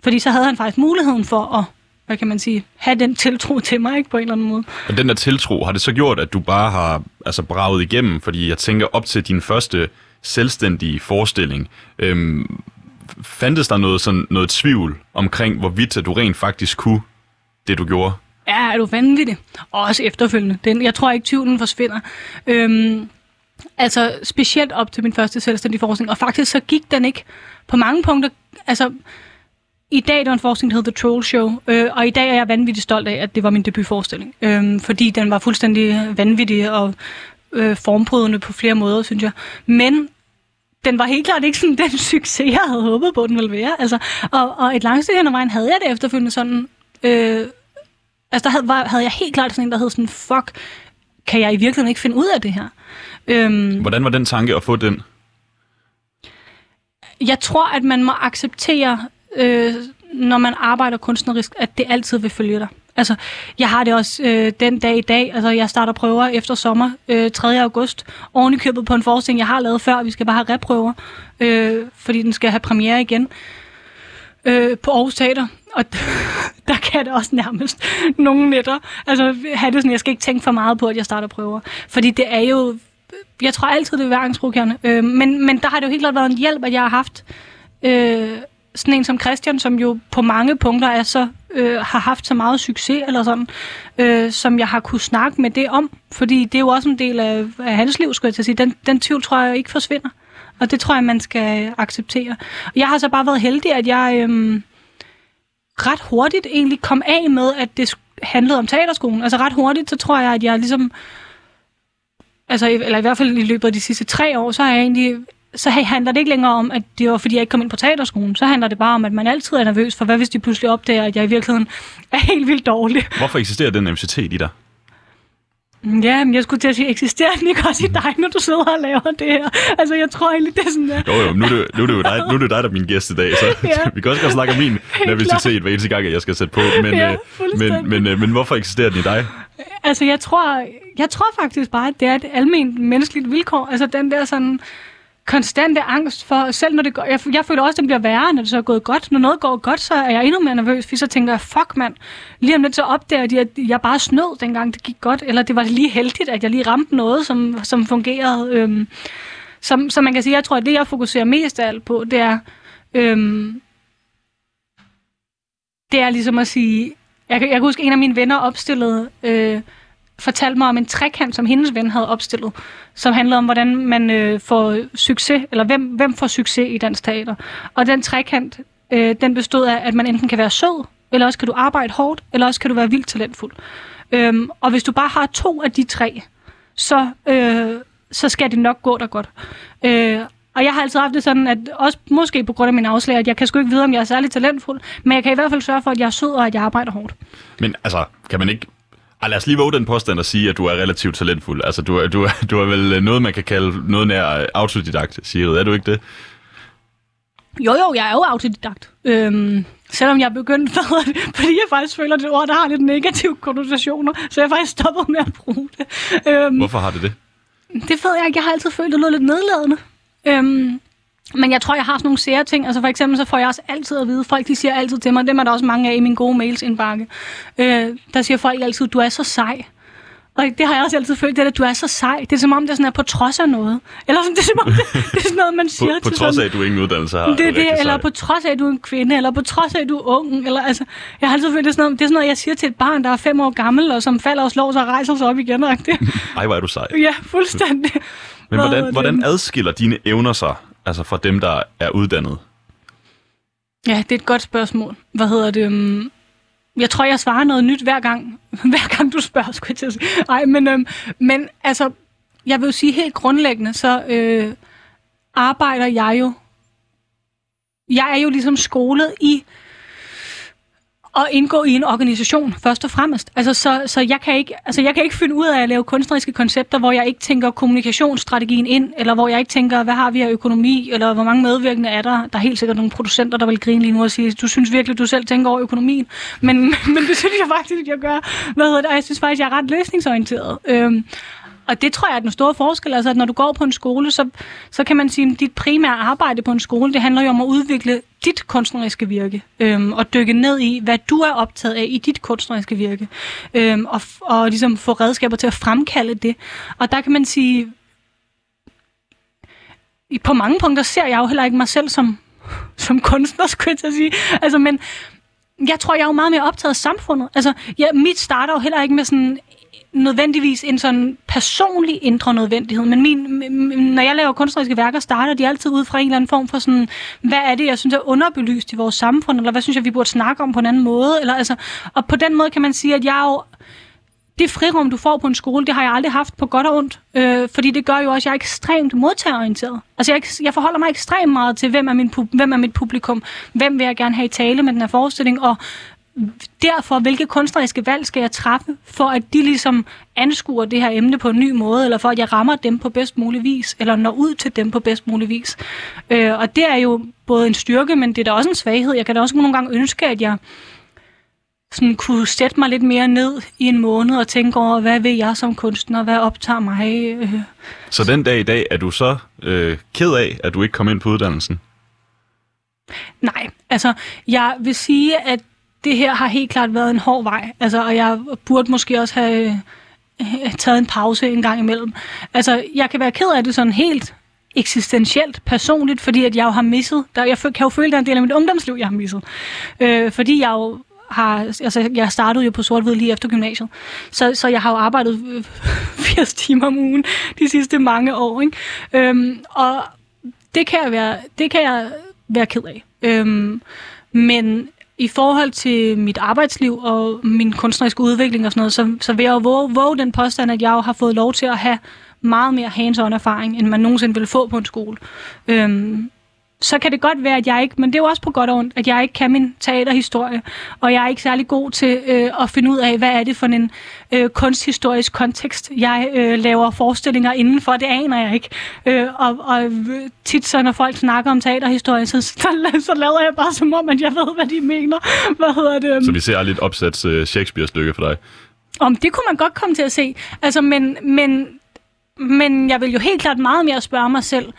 Fordi så havde han faktisk muligheden for at hvad kan man sige, have den tiltro til mig, ikke, på en eller anden måde.
Og den der tiltro, har det så gjort, at du bare har altså, braget igennem? Fordi jeg tænker op til din første selvstændige forestilling, øhm, fandtes der noget, sådan, noget tvivl omkring, hvorvidt at du rent faktisk kunne det, du gjorde?
Ja, er du vanvittig? Og også efterfølgende. Den, jeg tror ikke, tvivlen forsvinder. Øhm, altså, specielt op til min første selvstændige forskning. Og faktisk så gik den ikke på mange punkter... Altså, i dag der var en forskning, der hedder The Troll Show, øh, og i dag er jeg vanvittigt stolt af, at det var min debutforestilling. Øh, fordi den var fuldstændig vanvittig og øh, formbrydende på flere måder, synes jeg. Men den var helt klart ikke sådan den succes, jeg havde håbet på, den ville være. Altså, og, og et langt stykke hen ad vejen havde jeg det efterfølgende sådan... Øh, altså, der havde, var, havde jeg helt klart sådan en, der hed sådan, fuck, kan jeg i virkeligheden ikke finde ud af det her?
Øhm, Hvordan var den tanke at få den?
Jeg tror, at man må acceptere øh, når man arbejder kunstnerisk, at det altid vil følge dig. Altså, jeg har det også øh, den dag i dag. Altså, jeg starter prøver efter sommer, øh, 3. august, oven i købet på en forestilling, jeg har lavet før. Vi skal bare have reprøver, øh, fordi den skal have premiere igen øh, på Aarhus Teater. Og der kan det også nærmest nogle nætter. Altså, have det sådan, jeg skal ikke tænke for meget på, at jeg starter prøver. Fordi det er jo, jeg tror altid, det er værensprovokerende. Øh, men, men der har det jo helt klart været en hjælp, at jeg har haft... Øh, sådan en som Christian, som jo på mange punkter er så, øh, har haft så meget succes, eller sådan, øh, som jeg har kunne snakke med det om. Fordi det er jo også en del af, af hans liv, skulle jeg til at sige. Den, den tvivl tror jeg ikke forsvinder. Og det tror jeg, man skal acceptere. Jeg har så bare været heldig, at jeg øh, ret hurtigt egentlig kom af med, at det handlede om teaterskolen. Altså ret hurtigt, så tror jeg, at jeg ligesom altså, eller i hvert fald i løbet af de sidste tre år, så har jeg egentlig så handler det ikke længere om, at det var, fordi jeg ikke kom ind på teaterskolen. Så handler det bare om, at man altid er nervøs for, hvad hvis de pludselig opdager, at jeg i virkeligheden er helt vildt dårlig.
Hvorfor eksisterer den nervøsitet i dig?
Ja, men jeg skulle til at sige, eksisterer den ikke også i dig, når du sidder og laver det her? Altså, jeg tror egentlig, det er sådan der.
Jo, jo, nu er det, nu er det jo dig, nu er det dig, der er min gæst i dag, så ja. vi kan også godt snakke om min nervøsitet hver eneste gang, at jeg skal sætte på. Men, ja, øh, men, men, øh, men hvorfor eksisterer den i dig?
Altså, jeg tror, jeg tror faktisk bare, at det er et almindeligt menneskeligt vilkår. Altså, den der sådan konstante angst for, selv når det går, jeg, jeg føler også, at det bliver værre, når det så er gået godt. Når noget går godt, så er jeg endnu mere nervøs, fordi så tænker jeg, fuck mand, lige om lidt så opdager de, at jeg bare snød, dengang det gik godt, eller det var lige heldigt, at jeg lige ramte noget, som, som fungerede. Øhm, som, som man kan sige, jeg tror, at det, jeg fokuserer mest af alt på, det er, øhm, det er ligesom at sige, jeg, jeg kan huske, en af mine venner opstillede, øh, fortalte mig om en trekant, som hendes ven havde opstillet, som handlede om, hvordan man øh, får succes, eller hvem, hvem får succes i dansk teater. Og den trekant, øh, den bestod af, at man enten kan være sød, eller også kan du arbejde hårdt, eller også kan du være vildt talentfuld. Øhm, og hvis du bare har to af de tre, så, øh, så skal det nok gå dig godt. Øh, og jeg har altid haft det sådan, at også måske på grund af min afslag, at jeg kan sgu ikke vide, om jeg er særlig talentfuld, men jeg kan i hvert fald sørge for, at jeg er sød og at jeg arbejder hårdt.
Men altså, kan man ikke ej, lad os lige våge den påstand og sige, at du er relativt talentfuld. Altså, du er, du er, du er vel noget, man kan kalde noget nær autodidakt, Sigrid. Er du ikke det?
Jo, jo, jeg er jo autodidakt. Øhm, selvom jeg er begyndt, fordi jeg faktisk føler, at det ord, der har lidt negative konnotationer, så jeg faktisk stoppet med at bruge det.
Øhm, Hvorfor har det det?
Det ved jeg ikke. Jeg har altid følt, det noget lidt nedladende. Øhm, men jeg tror, jeg har sådan nogle sære ting. Altså for eksempel, så får jeg også altid at vide, folk de siger altid til mig, dem er der også mange af i min gode mails indbakke. Øh, der siger folk altid, du er så sej. Og det har jeg også altid følt, det er, at du er så sej. Det er som om, det er, sådan, er på trods af noget. Eller sådan, det er som om, det, det er sådan noget, man siger
på, på
til
trods
af,
at du ingen uddannelse har.
Det, det, det eller på trods af, at du er en kvinde, eller på trods af, at du er ung. Eller, altså, jeg har altid følt, det er, sådan noget, det er sådan noget, jeg siger til et barn, der er fem år gammel, og som falder og slår sig og rejser sig op igen.
Ej, hvor er du sej.
Ja, fuldstændig.
Men hvordan, hvordan adskiller dine evner sig Altså fra dem, der er uddannet?
Ja, det er et godt spørgsmål. Hvad hedder det? Øhm, jeg tror, jeg svarer noget nyt hver gang, hver gang du spørger, skulle jeg til at sige. Ej, men, øhm, men altså, jeg vil jo sige helt grundlæggende, så øh, arbejder jeg jo, jeg er jo ligesom skolet i at indgå i en organisation, først og fremmest. Altså, så, så jeg, kan ikke, altså, jeg kan ikke finde ud af at lave kunstneriske koncepter, hvor jeg ikke tænker kommunikationsstrategien ind, eller hvor jeg ikke tænker, hvad har vi af økonomi, eller hvor mange medvirkende er der. Der er helt sikkert nogle producenter, der vil grine lige nu og sige, du synes virkelig, du selv tænker over økonomien. Men, men det synes jeg faktisk, jeg gør. Hvad hedder det? Og jeg synes faktisk, jeg er ret løsningsorienteret. Øhm, og det tror jeg er den store forskel. Altså, at når du går på en skole, så, så kan man sige, at dit primære arbejde på en skole, det handler jo om at udvikle dit kunstneriske virke, øhm, og dykke ned i, hvad du er optaget af i dit kunstneriske virke, øhm, og, og ligesom få redskaber til at fremkalde det. Og der kan man sige, på mange punkter ser jeg jo heller ikke mig selv som, som kunstner, skulle jeg sige. Altså, men jeg tror, jeg er jo meget mere optaget af samfundet. Altså, ja, mit starter jo heller ikke med sådan nødvendigvis en sådan personlig indre nødvendighed, men min, når jeg laver kunstneriske værker, starter de altid ud fra en eller anden form for sådan, hvad er det, jeg synes er underbelyst i vores samfund, eller hvad synes jeg, vi burde snakke om på en anden måde, eller altså, og på den måde kan man sige, at jeg jo det frirum, du får på en skole, det har jeg aldrig haft på godt og ondt. Øh, fordi det gør jo også, at jeg er ekstremt modtagerorienteret. Altså, jeg, jeg forholder mig ekstremt meget til, hvem er, min, hvem er mit publikum, hvem vil jeg gerne have i tale med den her forestilling, og derfor, hvilke kunstneriske valg skal jeg træffe, for at de ligesom anskuer det her emne på en ny måde, eller for at jeg rammer dem på bedst mulig vis, eller når ud til dem på bedst mulig vis. Øh, og det er jo både en styrke, men det er da også en svaghed. Jeg kan da også nogle gange ønske, at jeg sådan kunne sætte mig lidt mere ned i en måned og tænke over, hvad vil jeg som kunstner, hvad optager mig? Øh.
Så den dag i dag er du så øh, ked af, at du ikke kom ind på uddannelsen?
Nej, altså jeg vil sige, at det her har helt klart været en hård vej. Altså, og jeg burde måske også have øh, taget en pause en gang imellem. Altså, jeg kan være ked af det sådan helt eksistentielt, personligt, fordi at jeg jo har misset, der, jeg kan jo føle, at der er en del af mit ungdomsliv, jeg har misset. Øh, fordi jeg jo har, altså jeg startede jo på sort lige efter gymnasiet, så, så jeg har jo arbejdet øh, 80 timer om ugen de sidste mange år, ikke? Øhm, og det kan jeg være, det kan jeg være ked af. Øhm, men i forhold til mit arbejdsliv og min kunstneriske udvikling og sådan noget, så, så vil jeg jo våge, våge den påstand, at jeg jo har fået lov til at have meget mere hands-on erfaring, end man nogensinde ville få på en skole. Øhm, så kan det godt være, at jeg ikke, men det er jo også på godt og ondt, at jeg ikke kan min teaterhistorie, og jeg er ikke særlig god til øh, at finde ud af, hvad er det for en øh, kunsthistorisk kontekst, jeg øh, laver forestillinger indenfor, det aner jeg ikke. Øh, og, og tit så, når folk snakker om teaterhistorie, så, så, så lader jeg bare som om, at jeg ved, hvad de mener. Hvad hedder det?
Så vi ser lidt opsat uh, Shakespeare-stykke for dig?
Om det kunne man godt komme til at se. Altså, men, men, men jeg vil jo helt klart meget mere spørge mig selv,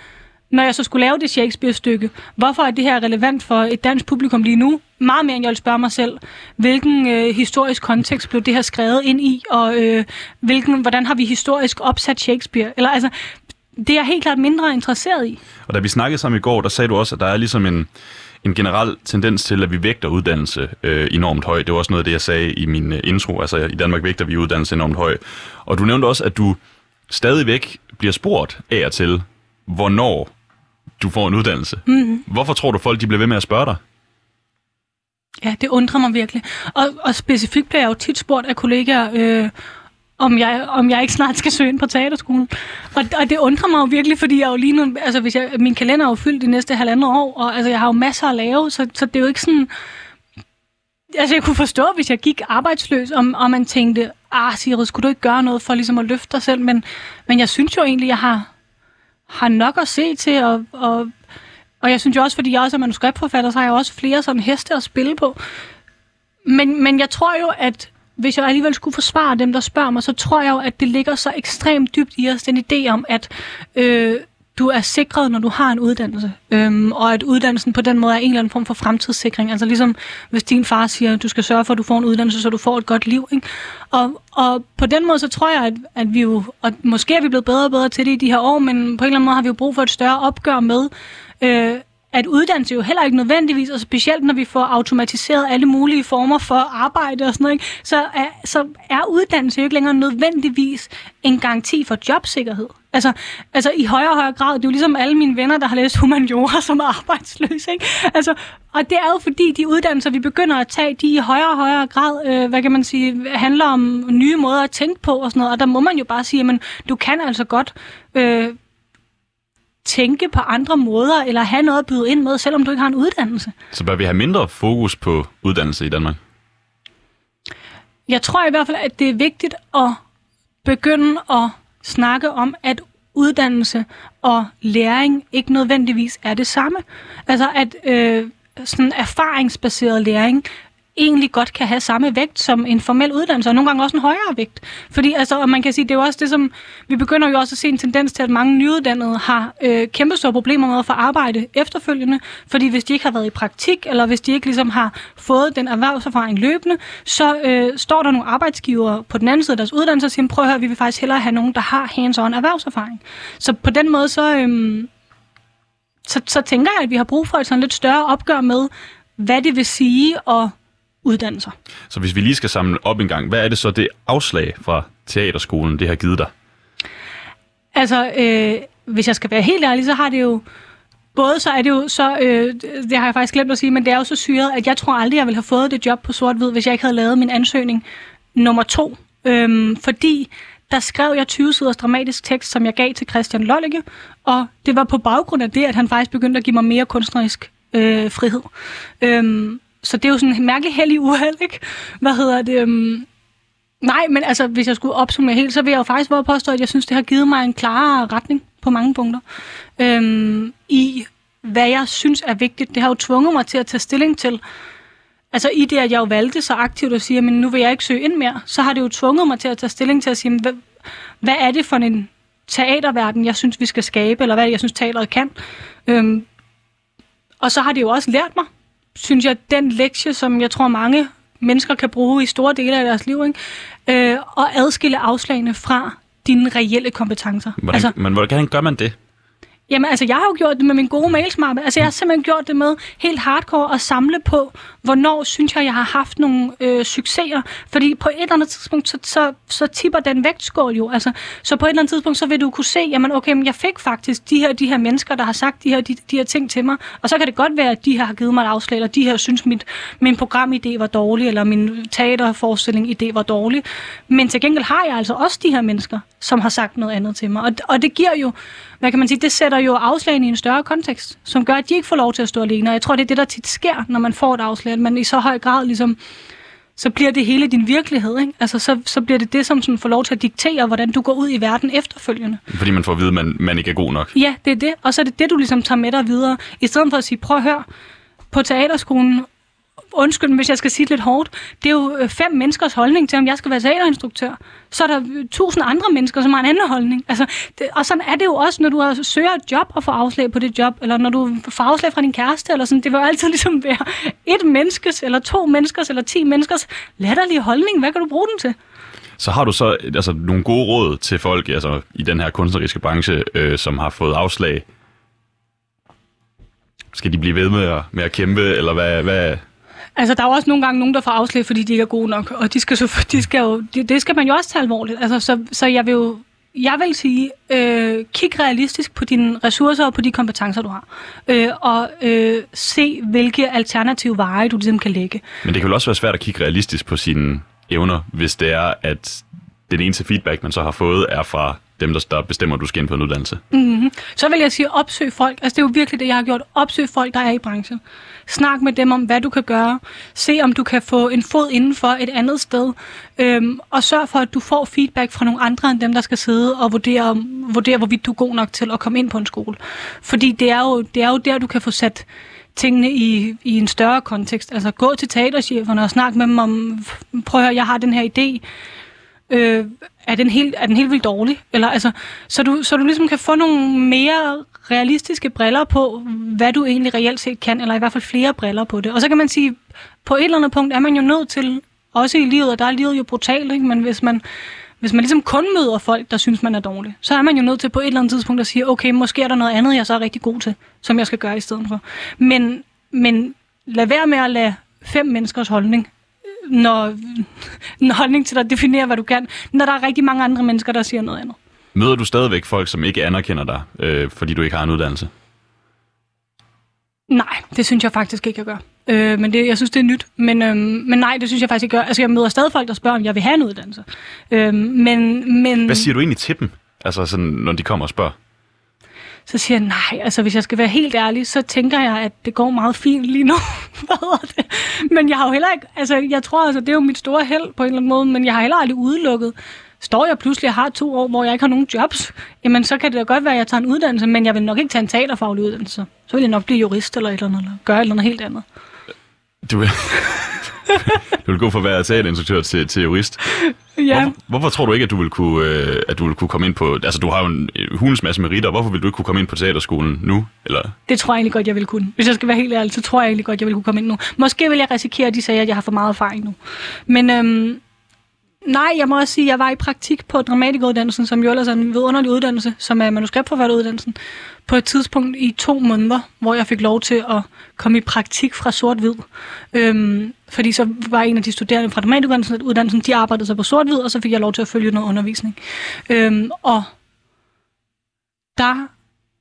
når jeg så skulle lave det Shakespeare-stykke, hvorfor er det her relevant for et dansk publikum lige nu? Meget mere end jeg vil spørge mig selv, hvilken øh, historisk kontekst blev det her skrevet ind i, og øh, hvilken, hvordan har vi historisk opsat Shakespeare? Eller altså, det er jeg helt klart mindre interesseret i.
Og da vi snakkede sammen i går, der sagde du også, at der er ligesom en, en generel tendens til, at vi vægter uddannelse øh, enormt højt. Det var også noget af det, jeg sagde i min øh, intro. Altså, i Danmark vægter vi uddannelse enormt højt. Og du nævnte også, at du stadigvæk bliver spurgt af og til, hvornår du får en uddannelse. Mm-hmm. Hvorfor tror du, folk de bliver ved med at spørge dig?
Ja, det undrer mig virkelig. Og, og specifikt bliver jeg jo tit spurgt af kollegaer, øh, om jeg, om jeg ikke snart skal søge ind på teaterskolen. Og, og det undrer mig jo virkelig, fordi jeg jo lige nu, altså hvis jeg, min kalender er jo fyldt de næste halvandet år, og altså jeg har jo masser at lave, så, så det er jo ikke sådan... Altså jeg kunne forstå, hvis jeg gik arbejdsløs, om, og man tænkte, ah Sirius, skulle du ikke gøre noget for ligesom at løfte dig selv? Men, men jeg synes jo egentlig, jeg har, har nok at se til, og, og, og jeg synes jo også, fordi jeg også er manuskriptforfatter, så har jeg også flere sådan heste at spille på. Men, men jeg tror jo, at hvis jeg alligevel skulle forsvare dem, der spørger mig, så tror jeg jo, at det ligger så ekstremt dybt i os, den idé om, at øh, du er sikret, når du har en uddannelse, øhm, og at uddannelsen på den måde er en eller anden form for fremtidssikring. Altså ligesom hvis din far siger, at du skal sørge for, at du får en uddannelse, så du får et godt liv. Ikke? Og, og på den måde, så tror jeg, at, at vi jo, og måske er vi blevet bedre og bedre til det i de her år, men på en eller anden måde har vi jo brug for et større opgør med, øh, at uddannelse jo heller ikke nødvendigvis, og specielt når vi får automatiseret alle mulige former for arbejde og sådan noget, ikke, så, er, så er uddannelse jo ikke længere nødvendigvis en garanti for jobsikkerhed. Altså, altså i højere og højere grad, det er jo ligesom alle mine venner, der har læst humaniora som er arbejdsløse. Ikke? Altså, og det er jo fordi, de uddannelser, vi begynder at tage, de i højere og højere grad, øh, hvad kan man sige, handler om nye måder at tænke på og sådan noget. Og der må man jo bare sige, at du kan altså godt øh, tænke på andre måder, eller have noget at byde ind med, selvom du ikke har en uddannelse.
Så bør vi have mindre fokus på uddannelse i Danmark?
Jeg tror i hvert fald, at det er vigtigt at begynde at snakke om, at uddannelse og læring ikke nødvendigvis er det samme. Altså at øh, sådan erfaringsbaseret læring egentlig godt kan have samme vægt som en formel uddannelse, og nogle gange også en højere vægt. Fordi altså, og man kan sige, det er jo også det, som vi begynder jo også at se en tendens til, at mange nyuddannede har øh, kæmpe store problemer med at få arbejde efterfølgende, fordi hvis de ikke har været i praktik, eller hvis de ikke ligesom har fået den erhvervserfaring løbende, så øh, står der nogle arbejdsgivere på den anden side af deres uddannelse og siger, prøv at høre, vi vil faktisk hellere have nogen, der har hands-on erhvervserfaring. Så på den måde, så, øh, så, så tænker jeg, at vi har brug for et sådan lidt større opgør med, hvad det vil sige at uddannelser.
Så hvis vi lige skal samle op en gang, hvad er det så det afslag fra teaterskolen, det har givet dig?
Altså, øh, hvis jeg skal være helt ærlig, så har det jo både så er det jo så, øh, det har jeg faktisk glemt at sige, men det er jo så syret, at jeg tror aldrig, jeg ville have fået det job på sort-hvid, hvis jeg ikke havde lavet min ansøgning nummer to. Øhm, fordi der skrev jeg 20 siders dramatisk tekst, som jeg gav til Christian Lollige, og det var på baggrund af det, at han faktisk begyndte at give mig mere kunstnerisk øh, frihed. Øhm, så det er jo sådan en mærkelig heldig uheld, ikke? Hvad hedder det? Um... Nej, men altså, hvis jeg skulle opsummere helt, så vil jeg jo faktisk våge påstå, at jeg synes, det har givet mig en klarere retning på mange punkter. Øhm, I hvad jeg synes er vigtigt. Det har jo tvunget mig til at tage stilling til, altså i det, at jeg jo valgte så aktivt at sige, men nu vil jeg ikke søge ind mere, så har det jo tvunget mig til at tage stilling til at sige, hvad, hvad er det for en teaterverden, jeg synes, vi skal skabe, eller hvad jeg synes, teateret kan. Øhm, og så har det jo også lært mig, synes jeg, den lektie, som jeg tror mange mennesker kan bruge i store dele af deres liv, ikke? Øh, og adskille afslagene fra dine reelle kompetencer.
Hvordan, altså, men hvordan gør man det?
Jamen, altså, jeg har jo gjort det med min gode mailsmappe. Altså, jeg har simpelthen gjort det med helt hardcore at samle på, hvornår synes jeg, jeg har haft nogle øh, succeser. Fordi på et eller andet tidspunkt, så, så, så tipper den vægtskål jo. Altså, så på et eller andet tidspunkt, så vil du kunne se, jamen, okay, men jeg fik faktisk de her, de her mennesker, der har sagt de her, de, de her ting til mig. Og så kan det godt være, at de her har givet mig et afslag, eller de her synes, mit, min programidé var dårlig, eller min teaterforestilling idé var dårlig. Men til gengæld har jeg altså også de her mennesker, som har sagt noget andet til mig. Og, og det giver jo, hvad kan man sige, det sætter jo afslagene i en større kontekst, som gør, at de ikke får lov til at stå alene. Og jeg tror, det er det, der tit sker, når man får et afslag, at man i så høj grad ligesom, så bliver det hele din virkelighed. Ikke? Altså, så, så bliver det det, som sådan får lov til at diktere, hvordan du går ud i verden efterfølgende.
Fordi man får at vide, at man, man ikke er god nok.
Ja, det er det. Og så er det det, du ligesom tager med dig videre. I stedet for at sige, prøv at høre, på teaterskolen undskyld, hvis jeg skal sige det lidt hårdt, det er jo øh, fem menneskers holdning til, om jeg skal være teaterinstruktør. Så er der øh, tusind andre mennesker, som har en anden holdning. Altså, det, og sådan er det jo også, når du søger et job og får afslag på det job, eller når du får afslag fra din kæreste, eller sådan. Det vil jo altid ligesom være et menneskes, eller to menneskers, eller ti menneskers latterlige holdning. Hvad kan du bruge den til?
Så har du så altså, nogle gode råd til folk altså, i den her kunstneriske branche, øh, som har fået afslag? Skal de blive ved med at, med at kæmpe, eller hvad, hvad,
Altså, der er jo også nogle gange nogen, der får afslag, fordi de ikke er gode nok, og de skal så, de skal jo, det, det skal man jo også tage alvorligt. Altså, så, så jeg vil jo jeg vil sige, øh, kig realistisk på dine ressourcer og på de kompetencer, du har. Øh, og øh, se, hvilke alternative veje, du ligesom kan lægge.
Men det kan vel også være svært at kigge realistisk på sine evner, hvis det er, at den eneste feedback, man så har fået, er fra dem, der, der bestemmer, at du skal ind på en uddannelse.
Mm-hmm. Så vil jeg sige, opsøg folk. Altså, det er jo virkelig det, jeg har gjort. Opsøg folk, der er i branchen. Snak med dem om, hvad du kan gøre. Se, om du kan få en fod indenfor et andet sted. Øhm, og sørg for, at du får feedback fra nogle andre end dem, der skal sidde og vurdere, vurdere, hvorvidt du er god nok til at komme ind på en skole. Fordi det er jo, det er jo der, du kan få sat tingene i, i en større kontekst. Altså gå til teatercheferne og snak med dem om, prøv at høre, jeg har den her idé. Øh, er den helt, er den helt vildt dårlig? Eller, altså, så, du, så du ligesom kan få nogle mere realistiske briller på, hvad du egentlig reelt set kan, eller i hvert fald flere briller på det. Og så kan man sige, på et eller andet punkt er man jo nødt til, også i livet, og der er livet jo brutalt, ikke? men hvis man, hvis man ligesom kun møder folk, der synes, man er dårlig, så er man jo nødt til på et eller andet tidspunkt at sige, okay, måske er der noget andet, jeg så er rigtig god til, som jeg skal gøre i stedet for. Men, men lad være med at lade fem menneskers holdning når, en holdning til dig definerer, hvad du kan, når der er rigtig mange andre mennesker, der siger noget andet.
Møder du stadigvæk folk, som ikke anerkender dig, øh, fordi du ikke har en uddannelse?
Nej, det synes jeg faktisk ikke, jeg gør. Øh, men det, jeg synes, det er nyt. Men, øh, men nej, det synes jeg faktisk ikke, jeg gør. Altså, jeg møder stadig folk, der spørger, om jeg vil have en uddannelse. Øh, men, men...
Hvad siger du egentlig til dem, altså sådan, når de kommer og spørger?
Så siger jeg, nej, altså hvis jeg skal være helt ærlig, så tænker jeg, at det går meget fint lige nu. Det? Men jeg har jo heller ikke, altså jeg tror altså, det er jo mit store held på en eller anden måde, men jeg har heller aldrig udelukket. Står jeg pludselig og har to år, hvor jeg ikke har nogen jobs, jamen så kan det da godt være, at jeg tager en uddannelse, men jeg vil nok ikke tage en teaterfaglig uddannelse. Så vil jeg nok blive jurist eller et eller andet, eller gøre et eller andet helt andet.
Du vil, du vil gå fra at være teaterinstruktør til, til jurist.
Ja.
Hvorfor, hvorfor tror du ikke, at du vil kunne, øh, at du vil kunne komme ind på... Altså, du har jo en hulens masse meritter. Hvorfor vil du ikke kunne komme ind på teaterskolen nu? Eller?
Det tror jeg egentlig godt, jeg vil kunne. Hvis jeg skal være helt ærlig, så tror jeg egentlig godt, jeg vil kunne komme ind nu. Måske vil jeg risikere, at de sagde, at jeg har for meget erfaring nu. Men øhm, nej, jeg må også sige, at jeg var i praktik på dramatikuddannelsen, som jo ellers er en vidunderlig uddannelse, som er manuskriptforfatteruddannelsen på et tidspunkt i to måneder, hvor jeg fik lov til at komme i praktik fra sort-hvid. Øhm, fordi så var en af de studerende fra dramatikuddannelsen, de arbejdede så på sort-hvid, og så fik jeg lov til at følge noget undervisning. Øhm, og der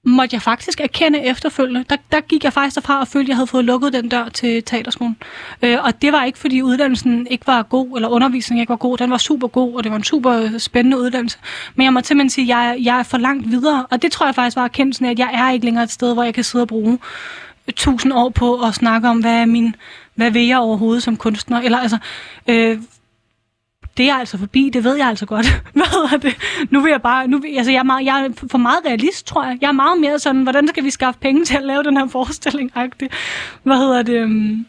måtte jeg faktisk erkende efterfølgende. Der, der gik jeg faktisk derfra og følte, at jeg havde fået lukket den dør til teaterskolen. Øh, og det var ikke, fordi uddannelsen ikke var god, eller undervisningen ikke var god. Den var super god, og det var en super spændende uddannelse. Men jeg må simpelthen sige, at jeg, jeg er for langt videre. Og det tror jeg faktisk var erkendelsen af, at jeg er ikke længere et sted, hvor jeg kan sidde og bruge tusind år på at snakke om, hvad er min hvad vil jeg overhovedet som kunstner? Eller altså, øh, det er altså forbi, det ved jeg altså godt. Hvad er det? Nu vil jeg bare, nu vil, altså jeg er, meget, jeg er for meget realist, tror jeg. Jeg er meget mere sådan, hvordan skal vi skaffe penge til at lave den her forestilling -agtig. Hvad hedder det? Øhm,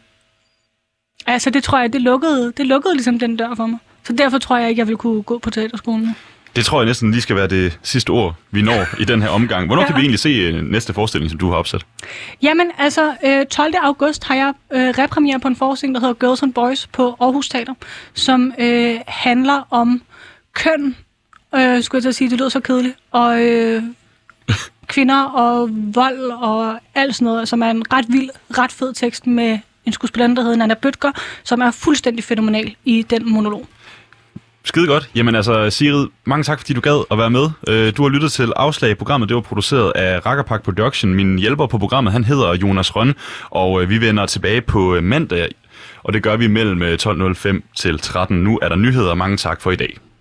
altså det tror jeg, det lukkede, det lukkede ligesom den dør for mig. Så derfor tror jeg ikke, jeg vil kunne gå på teaterskolen
det tror jeg næsten lige skal være det sidste ord, vi når i den her omgang. Hvornår ja. kan vi egentlig se øh, næste forestilling, som du har opsat?
Jamen, altså, 12. Øh, august har jeg øh, repremiere på en forestilling, der hedder Girls and Boys på Aarhus Teater, som øh, handler om køn, øh, skulle jeg at sige, det lyder så kedeligt, og øh, kvinder og vold og alt sådan noget, som er en ret vild, ret fed tekst med en skuespiller, der hedder Nana Bøtger, som er fuldstændig fænomenal i den monolog.
Skide godt. Jamen altså, Sigrid, mange tak, fordi du gad at være med. Øh, du har lyttet til Afslag. Programmet det var produceret af Rakkerpak Production. Min hjælper på programmet, han hedder Jonas Røn, og øh, vi vender tilbage på øh, mandag, og det gør vi mellem 12.05 til 13. Nu er der nyheder. Mange tak for i dag.